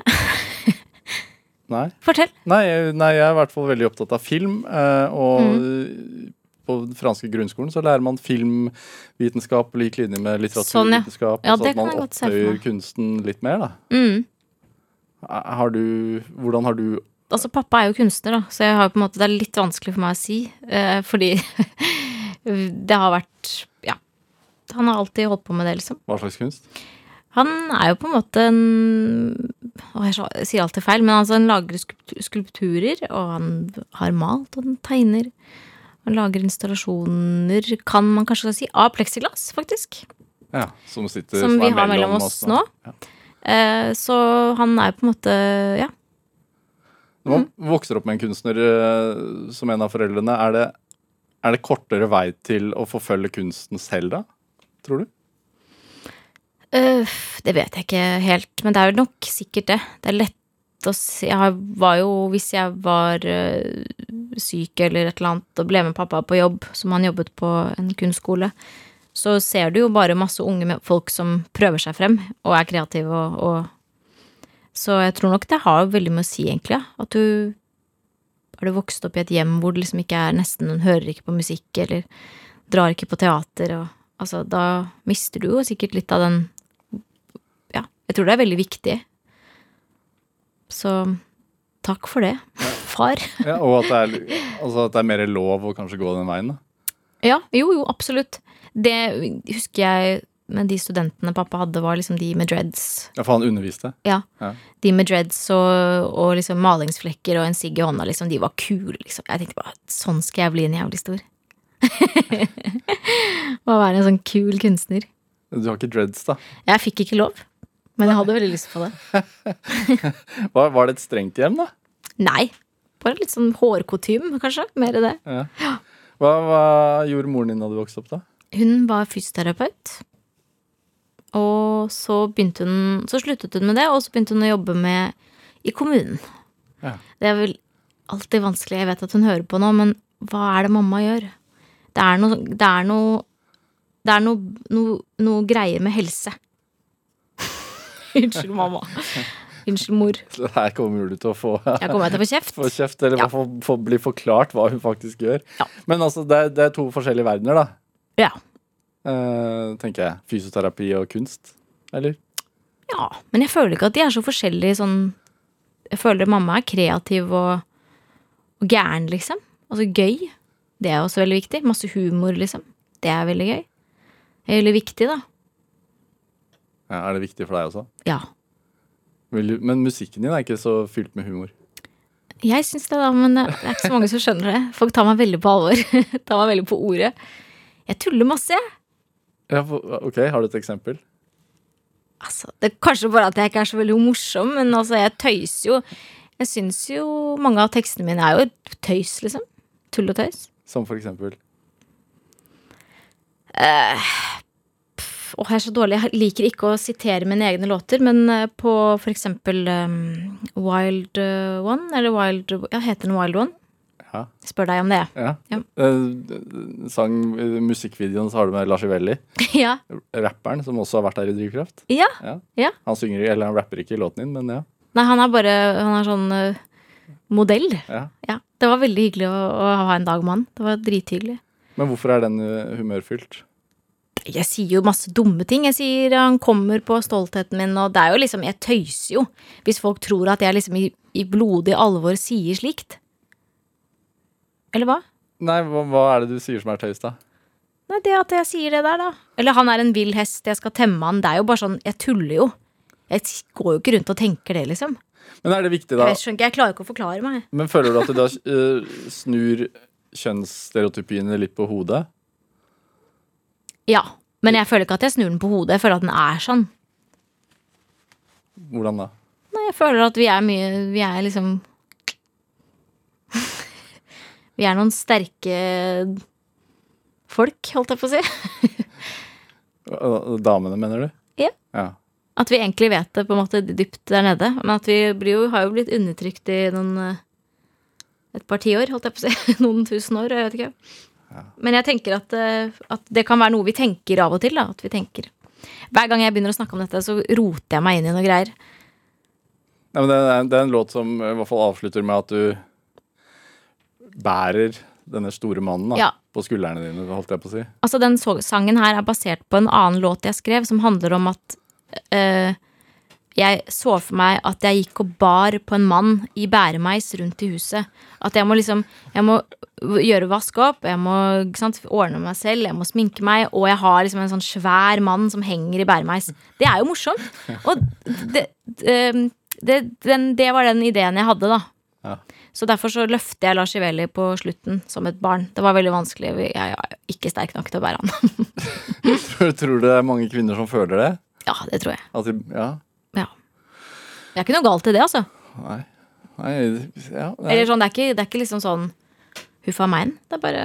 Nei? Fortell. Nei, nei, jeg er i hvert fall veldig opptatt av film. eh, og på den franske grunnskolen så lærer man filmvitenskap på lik linje med Sånn, ja. Ja, så at man opphøyer kunsten litt mer, da. Mm. Har du Hvordan har du Altså, pappa er jo kunstner, da, så jeg har på en måte, det er litt vanskelig for meg å si. Eh, fordi det har vært Ja. Han har alltid holdt på med det, liksom. Hva slags kunst? Han er jo på en måte en å, Jeg sier alltid feil, men altså han lager skulpturer, og han har malt, og han tegner. Han lager installasjoner, kan man kanskje si, av pleksiglass, faktisk. Ja, Som sitter Som vi har mellom oss nå. Ja. Eh, så han er på en måte Ja. Når man Mm. vokser opp med en kunstner eh, som en av foreldrene, er det, er det kortere vei til å forfølge kunsten selv da? Tror du? Uh, det vet jeg ikke helt, men det er jo nok sikkert det. Det er lett si Jeg var jo, hvis jeg var øh, syk eller et eller annet og ble med pappa på jobb, som han jobbet på en kunstskole, så ser du jo bare masse unge folk som prøver seg frem og er kreative og, og Så jeg tror nok det har veldig mye å si, egentlig. At du Har du vokst opp i et hjem hvor det liksom ikke er nesten Hører ikke på musikk eller drar ikke på teater og Altså, da mister du jo sikkert litt av den Ja, jeg tror det er veldig viktig. Så takk for det, far. Ja, og at det, er, altså at det er mer lov å kanskje gå den veien? da? Ja, jo, jo, absolutt. Det husker jeg med de studentene pappa hadde, var liksom de med dreads. Ja, For han underviste? Ja. Ja. De med dreads og, og liksom malingsflekker og en sigg i hånda, liksom. De var kule, liksom. Jeg tenkte bare sånn skal jeg bli en jævlig stor. Å være en sånn kul kunstner. Du har ikke dreads, da? Jeg fikk ikke lov, men jeg hadde veldig lyst på det. Var, var det et strengt hjem, da? Nei. Bare litt sånn hårkutym, kanskje. Mer det. Ja. Hva, hva gjorde moren din da du vokste opp, da? Hun var fysioterapeut. Og så begynte hun Så sluttet hun med det, og så begynte hun å jobbe med i kommunen. Ja. Det er vel alltid vanskelig. Jeg vet at hun hører på nå, men hva er det mamma gjør? Det er noe Det er noe Det er noe, noe, noe greier med helse. Unnskyld, mamma. Unnskyld, mor. Så her kommer du til å få, Jeg kommer til å få kjeft. få kjeft, eller Ja. fall få bli forklart hva hun faktisk gjør. Ja. Men altså, det det er to forskjellige verdener, da. Ja. Uh, tenker jeg. Fysioterapi og kunst. Eller? Ja, men jeg føler ikke at de er så forskjellige sånn Jeg føler mamma er kreativ og, og gæren, liksom. Altså gøy. Det er også veldig viktig. Masse humor, liksom. Det er veldig gøy. Er veldig viktig, da. Ja, er det viktig for deg også? Ja. Men musikken din er ikke så fylt med humor. Jeg syns det, da, men det er ikke så mange som skjønner det. Folk tar meg veldig på alvor. tar meg veldig på ordet. Jeg tuller masse, jeg. Ja, ok, Har du et eksempel? Altså, det er kanskje bare at jeg ikke er så veldig morsom, men altså, jeg tøyser jo. Jeg syns jo mange av tekstene mine er jo tøys, liksom. Tull og tøys. Som for eksempel? Åh, jeg er så dårlig. Jeg liker ikke å sitere mine egne låter, men eh, på for eksempel um, Wild eh, One, eller Wild Ja, heter den Wild One? Ja. Spør deg om det. ja. Ja. Uh, sang, musikkvideoen så har du med Lars Ivelli, ja. rapperen, som også har vært her i Drivkraft. ja. Ja. Ja. Han synger, eller han rapper ikke i låten din, men ja. Nei, han er bare Han er sånn uh, modell. ja. Ja. Det var veldig hyggelig å, å ha en dag med han. Det var drithyggelig. Men hvorfor er den humørfylt? Jeg sier jo masse dumme ting. Jeg sier han kommer på stoltheten min, og det er jo liksom Jeg tøyser jo. Hvis folk tror at jeg liksom i, i blodig alvor sier slikt. Eller hva? Nei, hva, hva er det du sier som er tøys, da? Nei, det at jeg sier det der, da. Eller han er en vill hest, jeg skal temme han. Det er jo bare sånn Jeg tuller jo. Jeg går jo ikke rundt og tenker det, liksom. Men er det viktig, Jeg, da? vet, skjønner ikke, jeg klarer ikke å forklare meg. Men føler du at du da uh, snur kjønnsstereotypiene litt på hodet? Ja, Men jeg føler ikke at jeg snur den på hodet. Jeg føler at den er sånn. Hvordan da? Nei, jeg føler at vi er mye Vi er liksom Vi er noen sterke folk, holdt jeg på å si. Damene, mener du? Ja. ja. At vi egentlig vet det på en måte dypt der nede. Men at vi blir jo, har jo blitt undertrykt i noen eh, et par tiår, holdt jeg på å si. Noen tusen år, jeg vet ikke. Men jeg tenker at, eh, at det kan være noe vi tenker av og til. Da, at vi tenker. Hver gang jeg begynner å snakke om dette, så roter jeg meg inn i noe greier. Men det, er, det er en låt som i hvert fall avslutter med at du bærer denne store mannen da, Ja. på skuldrene dine, holdt jeg på å si. Altså Den sangen her er basert på en annen låt jeg skrev, som handler om at eh, jeg så for meg at jeg gikk og bar på en mann i bæremeis rundt i huset. At jeg må liksom Jeg må gjøre vask opp, jeg må sant, ordne meg selv, jeg må sminke meg, og jeg har liksom en sånn svær mann som henger i bæremeis. Det er jo morsomt. Og det, det, det, den, det var den ideen jeg hadde, da. Ja. Så derfor så løfter jeg Lars Iveli på slutten som et barn. Det var veldig vanskelig. Jeg er ikke sterk nok til å bære han. Tror, tror du det er mange kvinner som føler det? Ja, det tror jeg. De, ja? Det er ikke noe galt i det, altså. Nei. Nei, ja, nei. Eller sånn, det er ikke, det er ikke liksom sånn huffa meg. Det er bare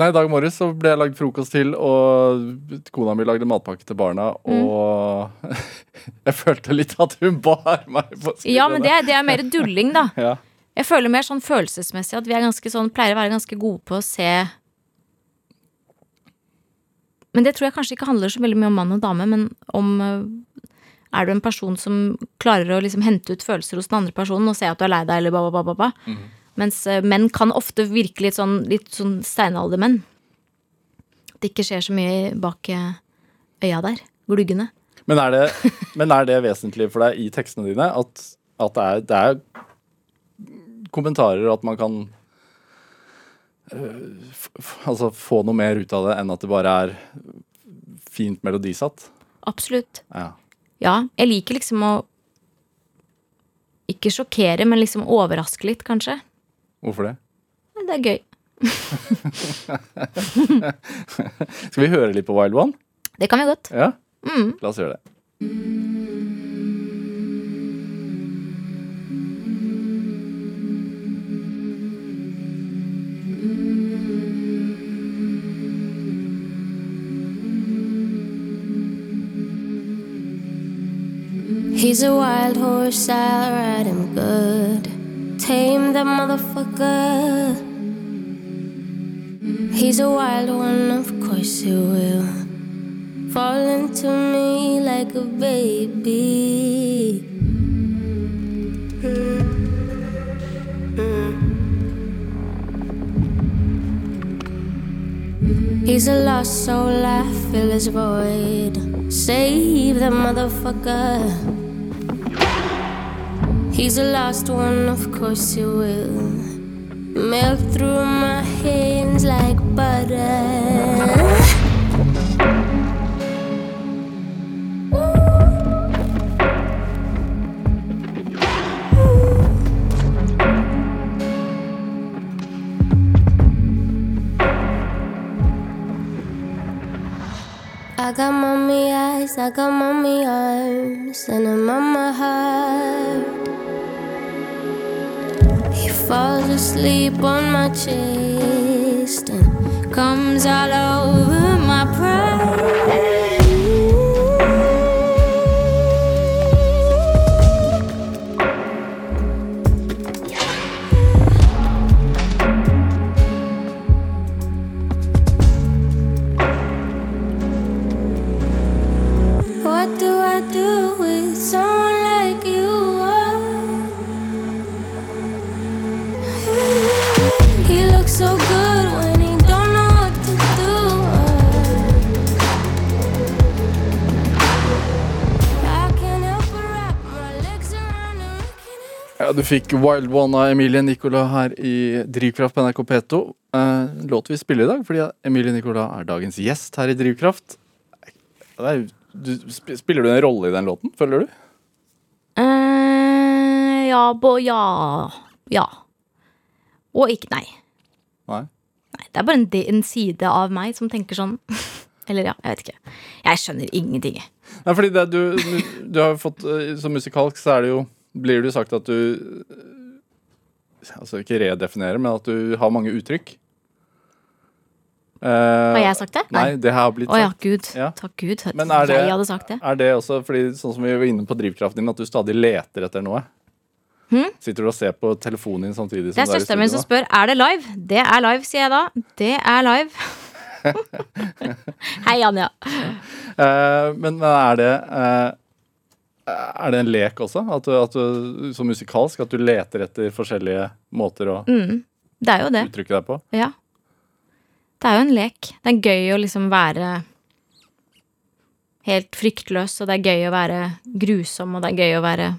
Nei, I dag morges så ble jeg lagd frokost til, og kona mi lagde matpakke til barna, Mm. og jeg følte litt at hun bar meg på skuldrene. Ja, men det, det er mer dulling, da. Ja. Jeg føler mer sånn følelsesmessig at vi er ganske sånn, pleier å være ganske gode på å se Men det tror jeg kanskje ikke handler så veldig mye om mann og dame, men om øh, Er du en person som klarer å liksom hente ut følelser hos den andre personen og se at du er lei deg, eller ba, ba, ba, ba, ba. Mens øh, menn kan ofte virke litt sånn, litt sånn steinaldermenn. At det ikke skjer så mye bak øh, øya der. Gluggene. Men, er det, men er det vesentlig for deg i tekstene dine at, at det, er, det er kommentarer, at man kan øh, altså få noe mer ut av det enn at det bare er fint melodisatt? Absolutt. Ja. Ja, jeg liker liksom å Ikke sjokkere, men liksom overraske litt, kanskje. Hvorfor det? Det er gøy. Skal vi høre litt på Wild One? Det kan vi godt. Ja? Mm. La oss gjøre det. He's a wild horse, I'll ride him good. Tame that motherfucker. He's a wild one, of course he will. Fall into me like a baby. He's a lost soul, I fill his void. Save the motherfucker. He's the last one, of course he will. Melt through my hands like butter. I got mommy eyes, I got mommy arms, and a mama heart. Falls asleep on my chest and comes all over my pride. Ja, Du fikk Wild One av Emilie Nicola her i Drivkraft på NRK P2. Eh, låt vi spiller i dag, fordi Emilie Nicola er dagens gjest her i Drivkraft. Er du, Spiller du en rolle i den låten, føler du? Eh, ja, bo, ja. Ja. Og ikke nei. Nei. Nei, Det er bare en, en side av meg som tenker sånn. Eller ja, jeg vet ikke. Jeg skjønner ingenting. Nei, fordi det, du, du, du har fått eh, Som musikalsk så er det jo Blir det sagt at du Altså ikke redefinerer, men at du har mange uttrykk. Uh, Har jeg sagt det? Nei, det har blitt Å ja, gud. Ja. Takk Gud. Men er det- Jeg hadde sagt det. Er det også fordi, sånn som vi var inne på drivkraften din, at du stadig leter etter noe? Sitter du og ser på telefonen din samtidig som? Det er er søsteren min som spør er det live. Det er live, sier jeg da. Det er live. Hei, Anja. Uh, men, men er det eh, Er det en lek også? At du, at du så musikalsk at du leter etter forskjellige måter å Det er jo det. uttrykke deg på? Ja. Det er jo en lek. Det er gøy å liksom være helt fryktløs, og det er gøy å være grusom, og det er gøy å være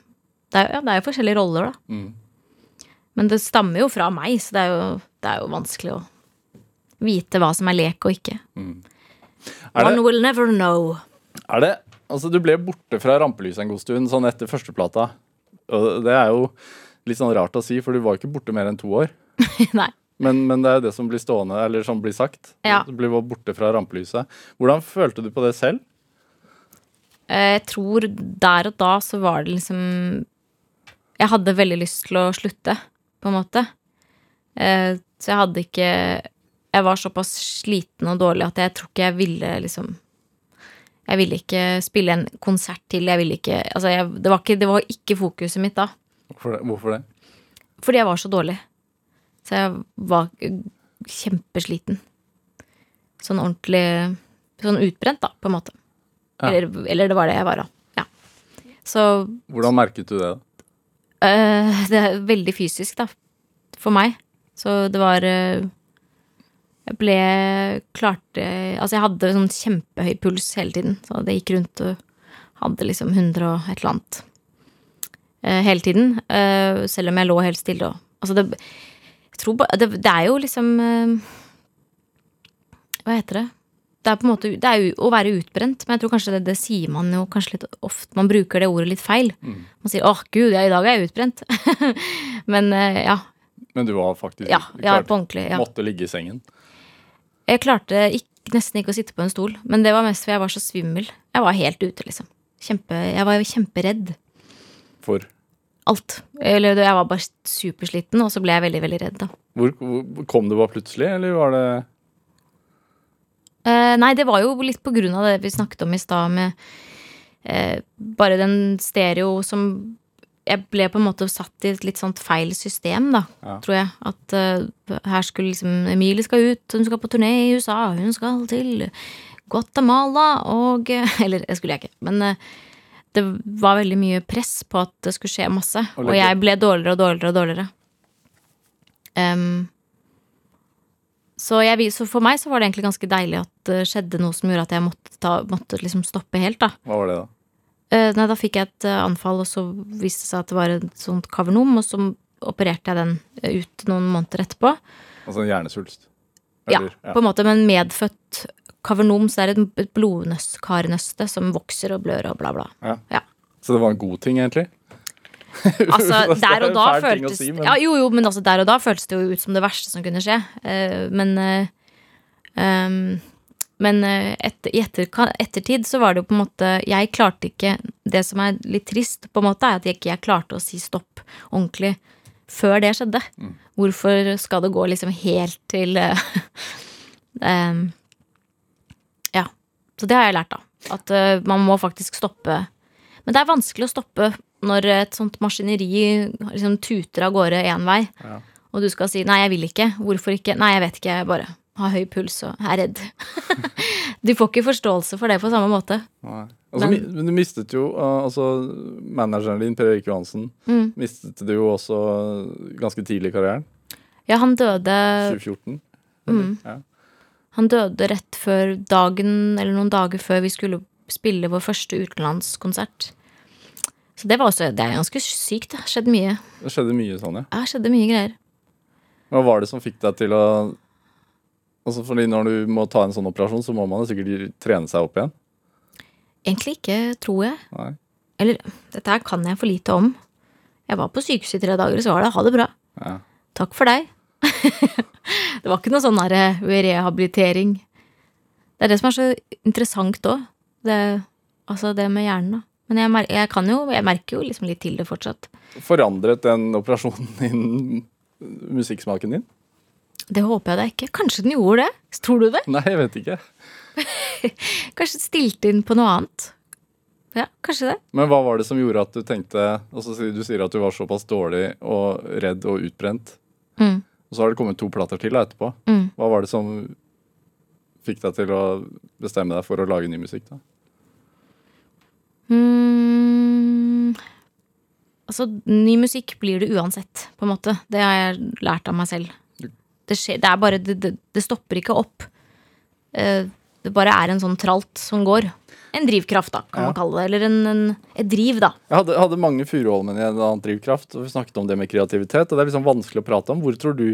Det er, ja, det er jo forskjellige roller, da. Mm. Men det stammer jo fra meg, så det er jo, det er jo vanskelig å vite hva som er lek og ikke. Er One will never know. er det Altså, du ble borte fra rampelyset en god stund, sånn etter førsteplata. Og det er jo litt sånn rart å si, for du var ikke borte mer enn to år. Nei. Men, men det er jo det som blir stående, eller som blir sagt. Ja. Du blir borte fra rampelyset. Hvordan følte du på det selv? Eh, Jeg tror der og da så var det liksom Jeg hadde veldig lyst til å slutte, på en måte. Eh, Så jeg hadde ikke Jeg var såpass sliten og dårlig at jeg tror ikke jeg ville liksom Jeg ville ikke spille en konsert til. Jeg ville ikke Altså, jeg, det, var ikke, det var ikke fokuset mitt da. Hvorfor det? Hvorfor det? Fordi jeg var så dårlig. Så jeg var kjempesliten. Sånn ordentlig Sånn utbrent, da, på en måte. Ja. Eller, eller det var det jeg var, da. Ja. Så Hvordan merket du det? da? Uh, det er veldig fysisk, da. For meg. Så det var øh, Jeg ble Klarte Altså, jeg hadde sånn kjempehøy puls hele tiden. Så det gikk rundt og hadde liksom 100 og et eller annet eh, hele tiden. eh, selv om jeg lå helt stille og Altså, det Jeg tror det, det er jo liksom eh, Hva heter det? Det er på en måte Det er jo å være utbrent, men jeg tror kanskje det, det sier man jo kanskje litt ofte. Man bruker det ordet litt feil. Man sier 'åh, gud, ja, i dag er jeg utbrent'. men ja. Men du var faktisk Ja, ja på ordentlig. Ja. Måtte ligge i sengen. Jeg klarte ikke, nesten ikke å sitte på en stol, men det var mest fordi jeg var så svimmel. Jeg var helt ute, liksom. Kjempe, jeg var jo kjemperedd. For Alt. Eller jeg var bare supersliten, og så ble jeg veldig, veldig redd, da. hvor, hvor Kom det bare plutselig, eller var det Eh, nei, det var jo litt på grunn av det vi snakket om i stad, med eh, bare den stereo som Jeg ble på en måte satt i et litt sånt feil system, da, Ja. tror jeg. At uh, her skulle liksom Emilie skal ut, hun skal på turné i USA, hun skal til Guatemala og Eller det skulle jeg ikke, men uh, det var veldig mye press på at det skulle skje masse. Og Og, jeg ble dårligere og dårligere og dårligere. Um, så, jeg, så for meg så var det egentlig ganske deilig at det skjedde noe som gjorde at jeg måtte, ta, måtte liksom stoppe helt, da. Hva var det, da? Eh, nei, da fikk jeg et eh, anfall, og så viste det seg at det var et sånt kavernom, og så opererte jeg den eh, ut noen måneder etterpå. Altså en hjernesvulst? Ja, ja, på en måte, men medfødt kavernom, så det er et, et blodkarnøste som vokser og blør og bla, bla. Ja. Ja. Så det var en god ting, egentlig? Altså, er der og da føltes si, men- ja, Jo, jo, men altså, der og da føltes det jo ut som det verste som kunne skje. Uh, men uh, ehm, men eh, etter, i etter, ettertid så var det jo på en måte Jeg klarte ikke Det som er litt trist, på en måte, er at jeg ikke jeg klarte å si stopp ordentlig før det skjedde. Mm. Hvorfor skal det gå liksom helt til ehm, Ja. Så det har jeg lært, da. At uh, man må faktisk stoppe. Men det er vanskelig å stoppe når et sånt maskineri liksom tuter av gårde én vei, Ja. og du skal si 'nei, jeg vil ikke'. Hvorfor ikke? Nei, jeg vet ikke, bare har høy puls og er redd. du får ikke forståelse for det på samme måte. Nei. Altså, Men- men du mistet jo uh, altså, Manageren din, Per Erik Johansen, Mm. mistet du jo også ganske tidlig i karrieren. Ja, han døde 2014. Mm. Ja. Han døde rett før dagen, eller noen dager før vi skulle spille vår første utenlandskonsert. Så det var også Det er ganske sykt. Det skjedde mye. Det skjedde mye sånn, ja. Det skjedde mye greier. Hva var det som fikk deg til å Altså fordi Når du må ta en sånn operasjon, så må man sikkert trene seg opp igjen. Egentlig ikke, tror jeg. Nei. Eller, dette her kan jeg for lite om. Jeg var på sykehuset i tre dager, så var det ha det bra. Ja. Takk for deg. det var ikke noe sånn der eh, rehabilitering. Det er det som er så interessant òg. Altså det med hjernen, da. Men jeg, mer jeg kan jo, jeg merker jo liksom litt til det fortsatt. Forandret den operasjonen din musikksmaken din? Det håper jeg da ikke. Kanskje den gjorde det? Tror du det? Nei, jeg vet ikke. Kanskje stilte inn på noe annet? Ja, kanskje det. Men hva var det som gjorde at du tenkte altså, Du sier at du var såpass dårlig og redd og utbrent. Mm. Og så har det kommet to plater til da, etterpå. Mm. Hva var det som fikk deg til å bestemme deg for å lage ny musikk? da? Mm, altså, ny musikk blir det uansett, på en måte. Det har jeg lært av meg selv. Det, skjer, det er bare det, det, stopper ikke opp. Eh, Det bare er en sånn tralt som går. En drivkraft, da, kan Ja. man kalle det. Eller en, en, et driv, da. Jeg hadde, hadde mange Furuholmen i en annen drivkraft, og vi snakket om det med kreativitet. Og det er liksom vanskelig å prate om. Hvor tror du,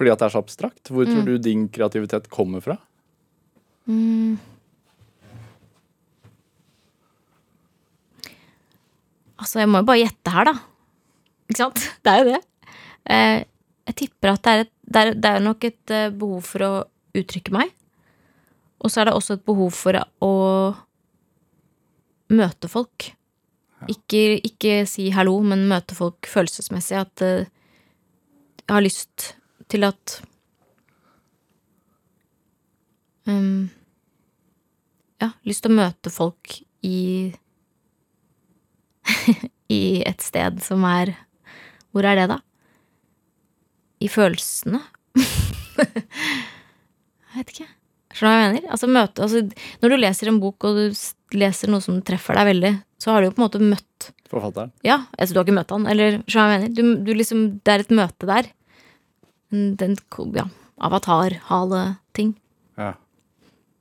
fordi at det er så abstrakt, hvor tror du din kreativitet kommer fra? Altså, jeg må jo bare gjette her, da. Ikke sant? Det er jo det. Eh, jeg tipper at det er, et, det er, det er nok et eh, behov for å uttrykke meg. Og så er det også et behov for å møte folk. Ikke, ikke si hallo, men møte folk følelsesmessig. At uh, jeg har lyst til at um, Ja, lyst til å møte folk i i et sted som er Hvor er det, da? I følelsene? jeg vet ikke. Skjønner du hva jeg mener? Altså, møte, altså, når du leser en bok, og du leser noe som treffer deg veldig, så har du jo på en måte møtt Forfatteren. Ja, altså, du har ikke møtt han, eller skjønner du hva jeg mener? Du, du liksom, det er et møte der. Den, ja, avatar-hale-ting. Ja.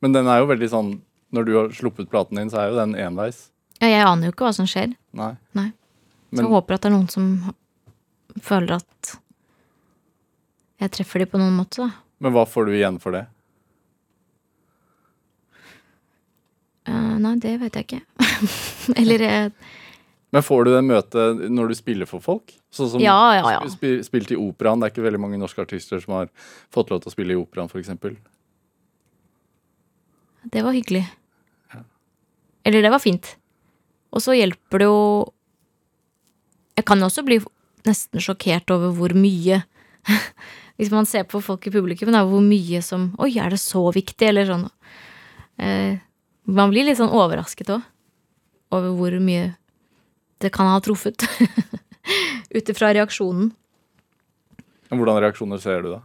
Men den er jo veldig sånn Når du har sluppet platen din, så er jo den enveis. Ja, jeg aner jo ikke hva som skjer. Nei. Nei. Så Men jeg håper at det er noen som føler at jeg treffer de på noen måte, da. Men hva får du igjen for det? Uh, nei, det vet jeg ikke. Eller eh, Men får du det møtet når du spiller for folk? Sånn som Ja, ja, ja. sp- sp- spilt i operaen. Det er ikke veldig mange norske artister som har fått lov til å spille i operaen, f.eks. Det var hyggelig. Eller det var fint. Og så hjelper det jo Jeg kan også bli nesten sjokkert over hvor mye Hvis man ser på folk i publikum, da, hvor mye som Oi, er det så viktig? Eller sånn. Eh, man blir litt sånn overrasket òg. Over hvor mye det kan ha truffet. Ut ifra reaksjonen. Hvordan reaksjoner ser du da?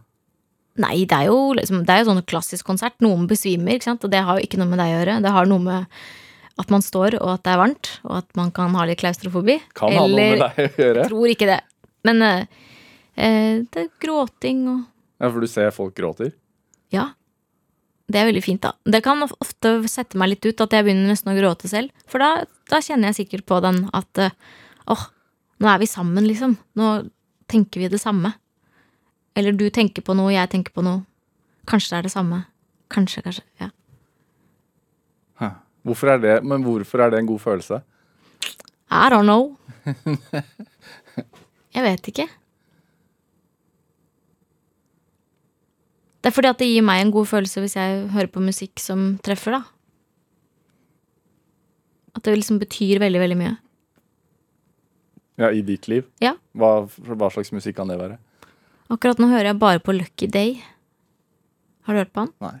Nei, det er jo liksom, det er jo sånn klassisk konsert. Noen besvimer, ikke sant? og det har jo ikke noe med deg å gjøre. Det har noe med at man står, og at det er varmt, og at man kan ha litt klaustrofobi. Kan ha noe med deg å gjøre? Jeg tror ikke det. Men eh, det er gråting og Ja, For du ser folk gråter? Ja. Det er veldig fint, da. Det kan ofte sette meg litt ut at jeg begynner nesten å gråte selv. For da, da kjenner jeg sikkert på den at åh, åh, nå er vi sammen, liksom. Nå tenker vi det samme. Eller du tenker på noe, jeg tenker på noe. Kanskje det er det samme. Kanskje, kanskje. Ja. Hæ. Hvorfor er det, men hvorfor er det en god følelse? I don't know. Jeg vet ikke. Det er fordi at det gir meg en god følelse hvis jeg hører på musikk som treffer, da. At det liksom betyr veldig, veldig mye. Ja, I ditt liv? Ja. Hva, hva slags musikk kan det være? Akkurat nå hører jeg bare på Lucky Day. Har du hørt på han? Nei.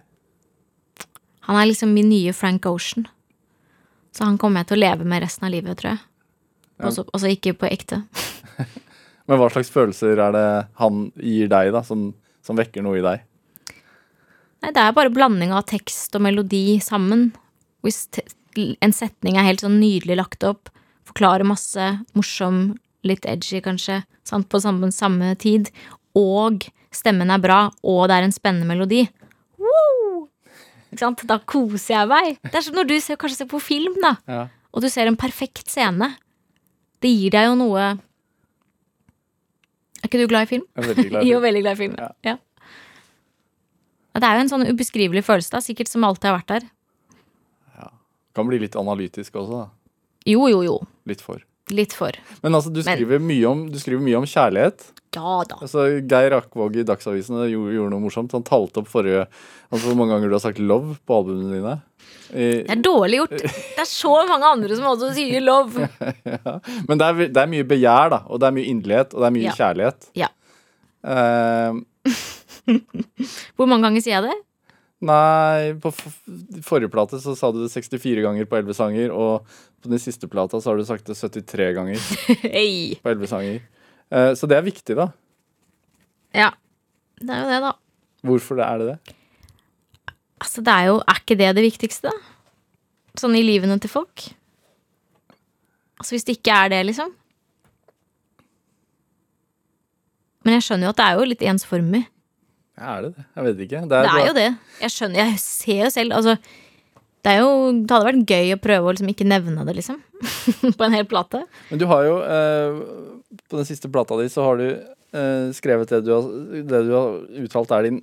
Han er liksom min nye Frank Ocean. Så han kommer jeg til å leve med resten av livet, tror jeg. Også, altså ikke på ekte. Men hva slags følelser er det han gir deg, da, som, som vekker noe i deg? Nei, det er bare blanding av tekst og melodi sammen. Hvis en setning er helt sånn nydelig lagt opp, forklarer masse, morsom, litt edgy kanskje, sant, på samme, samme tid, og stemmen er bra, og det er en spennende melodi. Woo! Ikke sant? Da koser jeg meg. Det er som når du ser, kanskje ser på film, da, Ja. og du ser en perfekt scene. Det gir deg jo noe Er ikke du glad i film? Jeg er veldig glad i Jo, veldig glad i film. Ja. Ja. Ja, Det er jo en sånn ubeskrivelig følelse, da, sikkert som alltid har vært der. Kan bli litt analytisk også, da. Jo, jo, jo. Litt for. Litt for. Men altså, du Men- skriver, mye, om, du skriver mye om kjærlighet. Ja da. Altså, Geir Akvåg i Dagsavisen gjorde, gjorde noe morsomt. Han talte opp forrige Altså hvor mange ganger du har sagt 'love' på albumene dine. I, Det er dårlig gjort. Det er så mange andre som også sier love. Men det er, det er mye begjær, da. Og det er mye inderlighet, og det er mye Ja. kjærlighet. Ja. Eh, Hvor mange ganger sier jeg det? nei, på forrige plate så sa du det 64 ganger på 11 sanger, og på den siste plata så har du sagt det 73 ganger hey. på 11 sanger. Eh, så det er viktig, da. Ja. Det er jo det, da. Hvorfor er det det? Altså, det er jo Er ikke det det viktigste, da? Sånn i livene til folk? Altså, hvis det ikke er det, liksom. Men jeg skjønner jo at det er jo litt ensformig. Ja, er det det? Jeg vet ikke. Det er jo det. Jeg skjønner, jeg ser jo selv Altså, det er jo Det hadde vært gøy å prøve å liksom ikke nevne det, liksom. På en hel plate. Men du har jo eh, På den siste plata di så har du eh, skrevet det du, har, det du har uttalt er din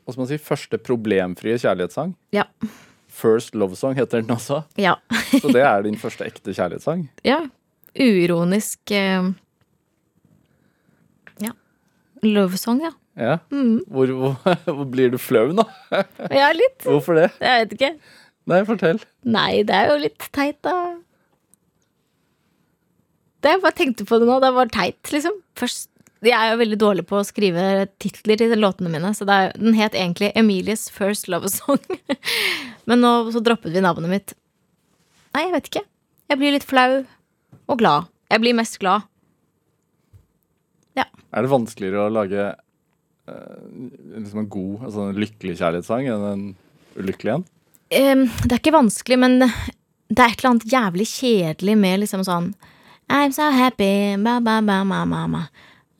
hva skal man si, første problemfrie kjærlighetssang. Ja. First Love Song heter den også. Ja. Så det er din første ekte kjærlighetssang. ja. Uironisk eh, Ja. Love song, ja. Ja. Mm. Hvor, hvor, hvor blir du flau nå? Ja, litt. Hvorfor det? Jeg vet ikke. Nei, fortell. Nei, det er jo litt teit, da. Det Jeg bare tenkte på det nå. Det var teit, liksom. Først Jeg er jo veldig dårlig på å skrive titler til låtene mine, så er, den het egentlig Emilies First Love Song. Men nå så droppet vi navnet mitt. Nei, jeg vet ikke. Jeg blir litt flau og glad. Jeg blir mest glad. Ja. Er det vanskeligere å lage liksom en god, altså en lykkelig kjærlighetssang enn en ulykkelig en? Um, det er ikke vanskelig, men det er et eller annet jævlig kjedelig med liksom sånn I'm so happy, ba, ba, ba, ma, ma, ma.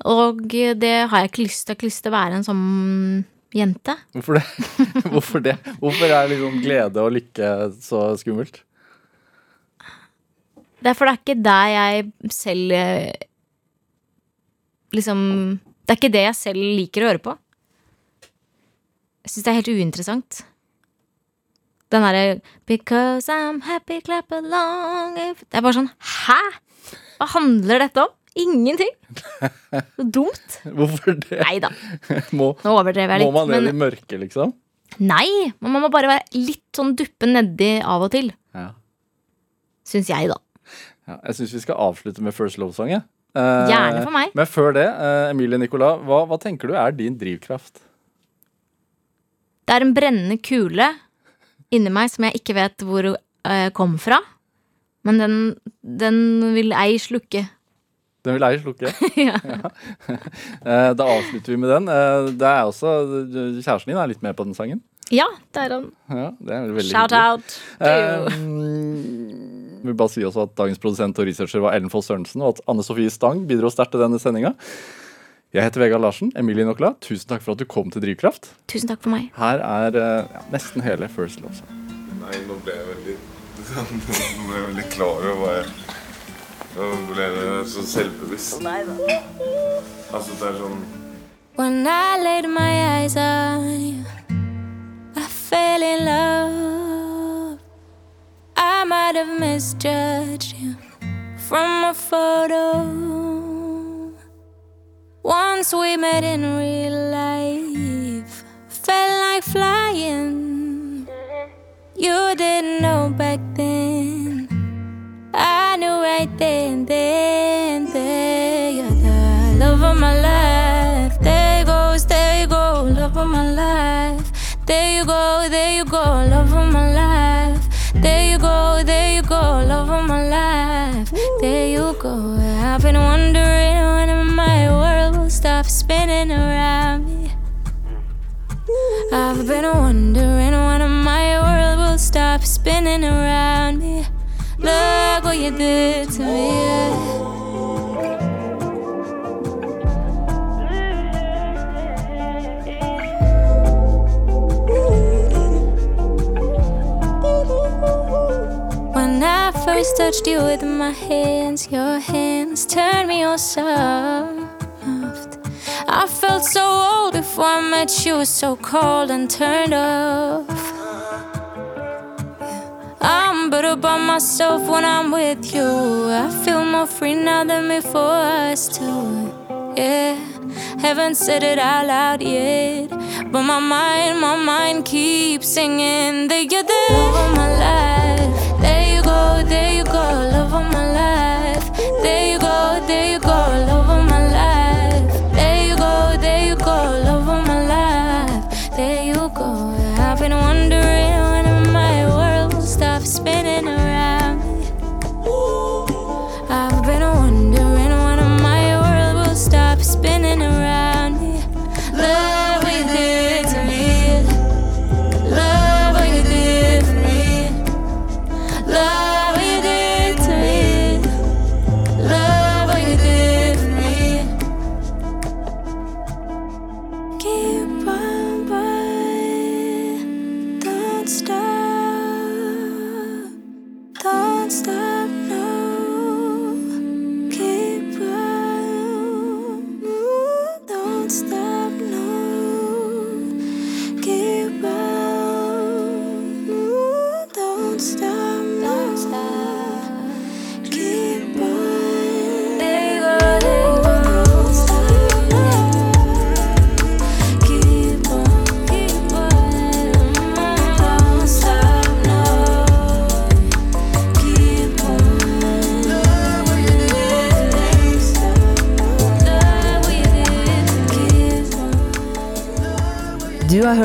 Og det har jeg ikke lyst til. Jeg har ikke lyst til å være en sånn jente. Hvorfor det? Hvorfor det? Hvorfor er liksom glede og lykke så skummelt? Det er for det er ikke der jeg selv eh, Liksom Det er ikke det jeg selv liker å høre på. Jeg syns det er helt uinteressant. Den derre 'Because I'm happy, clap along if-» Det er bare sånn Hæ?! Hva handler dette om? Ingenting! Så dumt. Hvorfor det? Nei da, Må, nå overdrev jeg må man ned i mørket, liksom? nei, man må bare være litt sånn duppe nedi av og til. Ja. Syns jeg, da. ja jeg syns vi skal avslutte med First Love Song. jeg. Eh, Gjerne for meg. Men før det, eh, Emilie Nicolas, hva, hva tenker du er din drivkraft? Det er en brennende kule inni meg som jeg ikke vet hvor eh, kom fra. Men den, den vil ei slukke. Den vil ei slukke. ja. ja. Da avslutter vi med den. Eh, Det er også, Kjæresten din er litt med på den sangen. ja, det er han. Ja, det er Shout hyggelig. out. to you. Eh, vil bare si også at Dagens produsent og researcher var Ellen Foss Sørensen, og at Anne Sofie Stang bidro sterkt til denne sendinga. Jeg heter Vegard Larsen. Emilie Nokla, tusen takk for at du kom til Drivkraft. Tusen takk for meg. Her er eh, ja, nesten hele First Love Nei, nå ble jeg veldig Nå ble jeg veldig klar over hva jeg Nå ble jeg så selvbevisst. Altså, det er sånn When I laid my eyes on you, I fell in love. I might have misjudged you from a photo. Once we met in real life, felt like flying. You didn't know back then. I knew right then, then, there you're the love of my life. There goes, there you go, love of my life. There you go, there you go, love of my life. There you go, there you go, love of my life. There you go. I've been wondering when my world will stop spinning around me. I've been wondering when my world will stop spinning around me. Look what you did to me. First touched you with my hands, your hands turned me all soft. I felt so old before I met you, so cold and turned off. I'm better by myself when I'm with you. I feel more free now than before us two. Yeah, haven't said it out loud yet, but my mind, my mind keeps singing that you're the love of my life. There you go, there you go, love of my life. There you go, there you go,